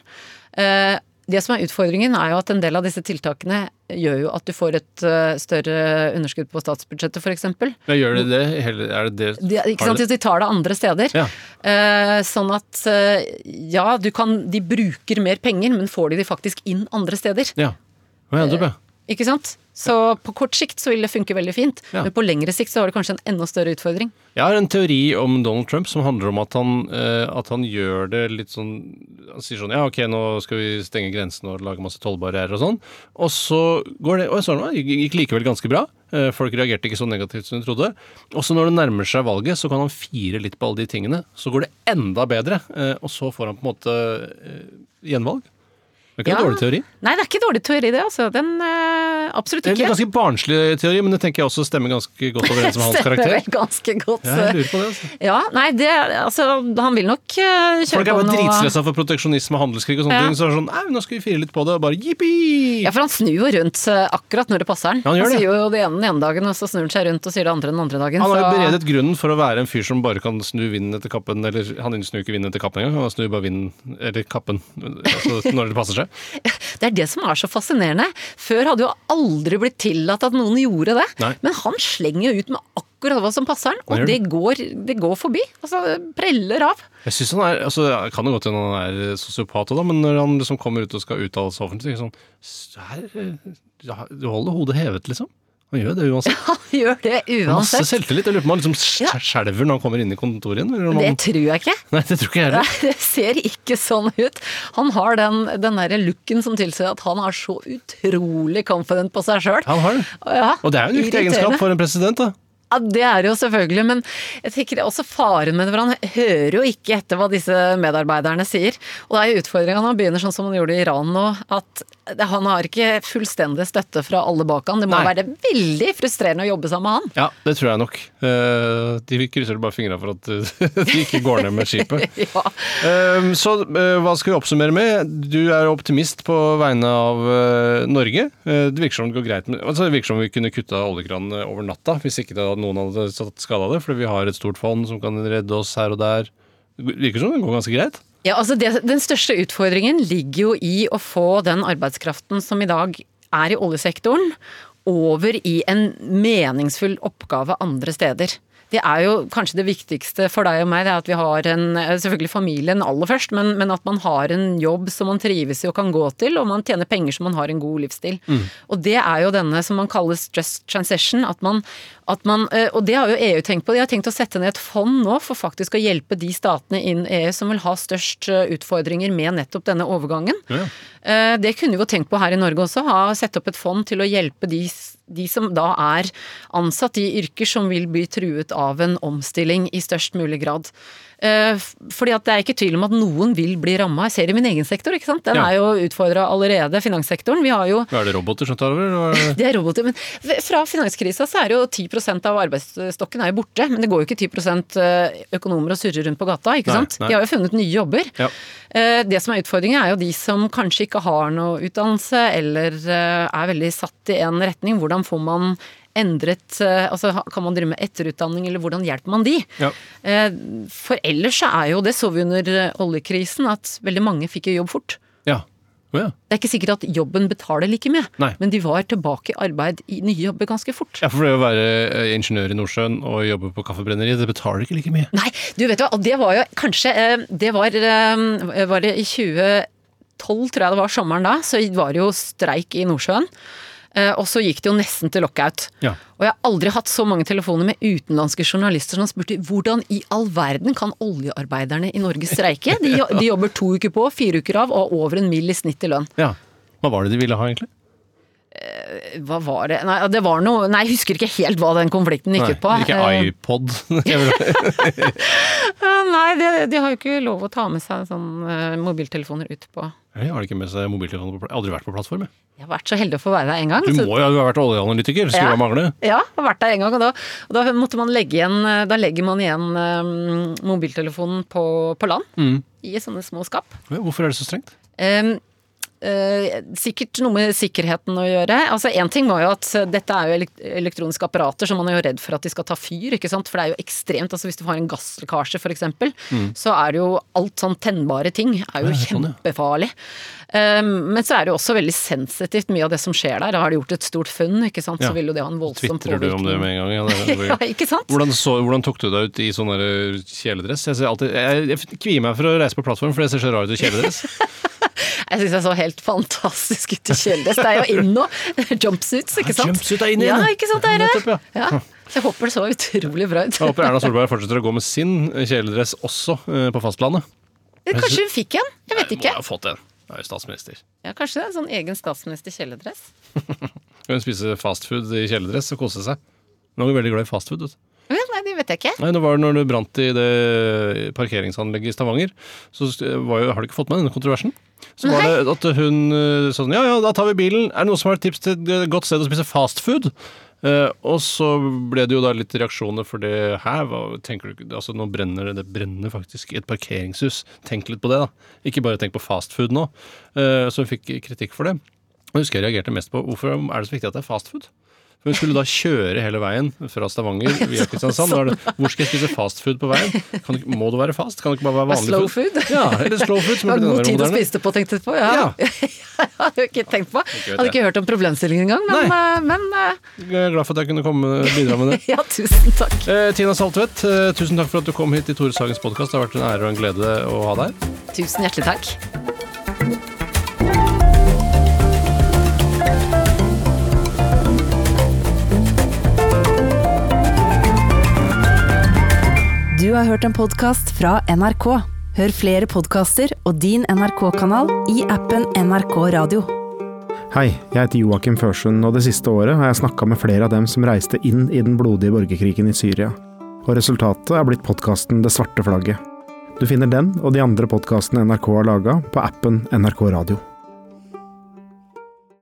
Eh, Det som er utfordringen er jo at en del av disse tiltakene gjør jo at du får et eh, større underskudd på statsbudsjettet, eksempel. Ja, gjør de det? Er det det? De, ikke sant, de tar det andre steder. Ja. Eh, sånn at eh, ja, du kan, de bruker mer penger, men får de de faktisk inn andre steder? Ja. Du? Bø? Ikke sant? Så på kort sikt så vil det funke veldig fint, Ja. men på lengre sikt så har det kanskje en enda større utfordring. Jeg har en teori om Donald Trump som handler om at han, eh, at han gjør det litt sånn Han sier sånn Ja, ok, nå skal vi stenge grensene og lage masse tollbarrierer og sånn. Og så går det Og så gikk likevel ganske bra. Eh, Folk reagerte ikke så negativt som de trodde. Og så når det nærmer seg valget, så kan han fire litt på alle de tingene. Så går det enda bedre, eh, og så får han på en måte gjenvalg. Det er ikke Ja. en dårlig teori. Nei, det er ikke dårlig teori, det. altså. Den øh, Absolutt Det er en ganske barnslig teori, men det tenker jeg også stemmer ganske godt overens med hans Stemmer karakter. vel ganske godt. Ja, jeg lurer på det, altså. Ja, nei, det Altså, han vil nok eh, kjøre Folk er bare noe dritstressa for proteksjonisme og handelskrig og sånne Ja. ting. Så er det sånn, nei, nå skal vi fire litt på det, og bare jippi! Ja, for han snur jo rundt eh, akkurat når det passer han. Ja, han gjør det. sier jo det ene den ene dagen, og så snur han seg rundt og sier det andre den andre dagen. Han har jo så- beredet grunnen for å være en fyr som bare kan snu vinden etter kappen, eller han snur ikke vinden etter kappen engang, han snur bare vinden, eller kappen, altså når det passer seg. Det er det som er så fascinerende. Før hadde jo aldri blitt tillatt at noen gjorde det. Nei. Men han slenger jo ut med akkurat hva som passer han, og det går, det går forbi. Altså, preller av. Jeg synes han er, altså, jeg kan jo godt hende han er sosiopat, da, men når han liksom kommer ut og skal uttale seg offentlig, sånn "S- her, eh, Du holder hodet hevet, liksom. Han gjør det uansett. Han gjør det uansett. Masse selvtillit. Jeg lurer på om han liksom Ja. skjelver når han kommer inn i kontoret igjen. Man... Det tror jeg ikke. nei, det tror ikke jeg Nei, det ser ikke sånn ut. Han har den, den derre looken som tilsier at han er så utrolig confident på seg sjøl. Han har det. Ja, Og det er jo en viktig egenskap for en president, da. Ja, det er jo selvfølgelig, men jeg tenker også faren med det, for han hører jo ikke etter hva disse medarbeiderne sier. Og det er jo utfordringa når han begynner sånn som han gjorde i Iran nå, at han har ikke fullstendig støtte fra alle bak han. Det må Nei. være veldig frustrerende å jobbe sammen med han. Ja, det tror jeg nok. Eh, De krysser bare fingra for at de ikke går ned med skipet. Ja. Eh, Så eh, hva skal vi oppsummere med? Du er optimist på vegne av eh, Norge. Det virker som det går greit med altså Det virker som vi kunne kutta oljekranen eh, over natta hvis ikke det, noen hadde tatt skade av det, fordi vi har et stort fond som kan redde oss her og der. Det virker som det går ganske greit. Ja, altså det, Den største utfordringen ligger jo i å få den arbeidskraften som i dag er i oljesektoren, over i en meningsfull oppgave andre steder. Det er jo kanskje det viktigste for deg og meg, det er at vi har en, selvfølgelig familien aller først, men, men at man har en jobb som man trives i og kan gå til, og man tjener penger som man har en god livsstil. Og det er jo denne som man kaller stress transition, at man, at man eh, Og det har jo EU tenkt på. De har tenkt å sette ned et fond nå for faktisk å hjelpe de statene innen EU som vil ha størst eh, utfordringer med nettopp denne overgangen. Ja. Eh, Det kunne vi jo tenkt på her i Norge også, ha sette opp et fond til å hjelpe de, de som da er ansatt i yrker som vil bli truet av en omstilling i størst mulig grad. Eh, Fordi at det er ikke tvil om at noen vil bli ramma. Jeg ser det i min egen sektor, ikke sant. Den Ja. er jo utfordra allerede, finanssektoren. Vi har jo Er det roboter som tar over? er det? er roboter, men fra finanskrisa så er jo 10 av arbeidsstokken er jo borte. Men det går jo ikke 10% økonomer og surrer rundt på gata, ikke sant. nei. De har jo funnet nye jobber. Ja. Eh, Det som er utfordringen er jo de som kanskje ikke har noe utdannelse, eller eh, er veldig satt i en retning. Hvordan får man endret eh, Altså kan man drive med etterutdanning, eller hvordan hjelper man de? Ja. Eh, For ellers er jo, det så vi under eh, oljekrisen, at veldig mange fikk jo jobb fort. Ja. Oh, ja. Det er ikke sikkert at jobben betaler like mye, Nei. men de var tilbake i arbeid i nye jobber ganske fort. ja, for det å være ingeniør i Nordsjøen og jobbe på kaffebrenneri, det betaler ikke like mye. Nei, du vet hva, det var jo kanskje Det var, var det i 2012, tror jeg det var sommeren da, så var det jo streik i Nordsjøen. Eh, Og så gikk det jo nesten til lockout. Ja. Og jeg har aldri hatt så mange telefoner med utenlandske journalister som spurte hvordan i all verden kan oljearbeiderne i Norge streike? De, de jobber to uker på, fire uker av, og over en mill i snitt i lønn. Ja. Hva var det de ville ha, egentlig? Hva var det Nei, det var noe Nei, jeg husker ikke helt hva den konflikten gikk ut på. ikke Eh, iPod. Nei, de, de har jo ikke lov å ta med seg sånn eh, mobiltelefoner ut på Jeg har ikke med seg mobiltelefon på pla- Jeg har aldri vært på plattform. jeg. Jeg har vært så heldig å få være der en gang. Du så- må jo ha vært oljeanalytiker, skulle Ja. mangle. Ja, jeg har vært der en gang, og da, og da måtte man legge igjen eh, Da legger man igjen eh, mobiltelefonen på, på land. Mm. I sånne små skap. Ja, Hvorfor er det så strengt? Em, sikkert noe med sikkerheten å gjøre. Altså Én ting var jo at eh, dette er jo elektroniske apparater, så man er jo redd for at de skal ta fyr. ikke sant? For det er jo ekstremt. altså Hvis du har en gasslekkasje f.eks., mm. så er det jo alt sånn tennbare ting er jo sånn, kjempefarlig. Em, men så er det jo også veldig sensitivt, mye av det som skjer der. Har de gjort et stort funn, ikke sant, Ja. så vil jo det ha en voldsom Tvitrer du om det med en gang? Ja, det, ja, ikke sant? Hvordan, så, hvordan tok du deg ut i sånn kjeledress? Jeg, alltid, jeg, jeg kvier meg for å reise på plattform, for det ser så rart ut i kjeledress. Jeg syns jeg så helt fantastisk ut i kjøledress. Det er jo inn nå. Jumpsuits, ikke sant? Jumpsuit er inne Ja, ikke sant, dere? Nettopp, ja. Ja. Jeg håper det så utrolig bra ut. Jeg håper Erna Solberg fortsetter å gå med sin kjeledress også eh, på fastlandet. Kanskje hun fikk en? Jeg vet ikke. Må ha fått en. Hun er jo statsminister. Ja, kanskje det er en sånn egen statsminister-kjeledress. Hun spiser fastfood i kjeledress og koser seg. Hun er veldig glad i fastfood. vet du. Det vet jeg ikke. Nei, det var når det brant i det parkeringsanlegget i Stavanger. Så var jo, har du ikke fått med denne kontroversen? Så var det at hun eh, sa sånn Ja ja, da tar vi bilen. Er det noen som har tips til et godt sted å spise fastfood? Uh, og så ble det jo da litt reaksjoner for det her. Hva tenker du Altså, nå brenner det Det brenner faktisk i et parkeringshus. Tenk litt på det, da. Ikke bare tenk på fastfood nå. Uh, så hun fikk kritikk for det. Og husker jeg reagerte mest på hvorfor er det så viktig at det er fast food? For Hun skulle da kjøre hele veien fra Stavanger via Kristiansand. Det, Hvor skal jeg spise fast food på veien? Kan, må det være fast? Kan det ikke bare være vanlig Slow food? Ja, eller slow food. Som Det var god tid å spise det på, tenkte jeg på. Ja. Ja. jeg hadde ikke tenkt på. Ikke Hadde ikke hørt om problemstillingen engang, men, eh, men uh... Jeg er glad for at jeg kunne komme bidra med det. ja, tusen takk. Eh, Tina Saltvedt, eh, tusen takk for at du kom hit i Tore Sagens podkast. Det har vært en ære og en glede å ha deg her. Tusen hjertelig takk. Du har hørt en podkast fra NRK. Hør flere podkaster og din NRK-kanal i appen NRK Radio. Hei, jeg heter Joakim Førsund, og det siste året har jeg snakka med flere av dem som reiste inn i den blodige borgerkrigen i Syria. Og resultatet er blitt podkasten Det svarte flagget. Du finner den og de andre podkastene NRK har laga, på appen NRK Radio.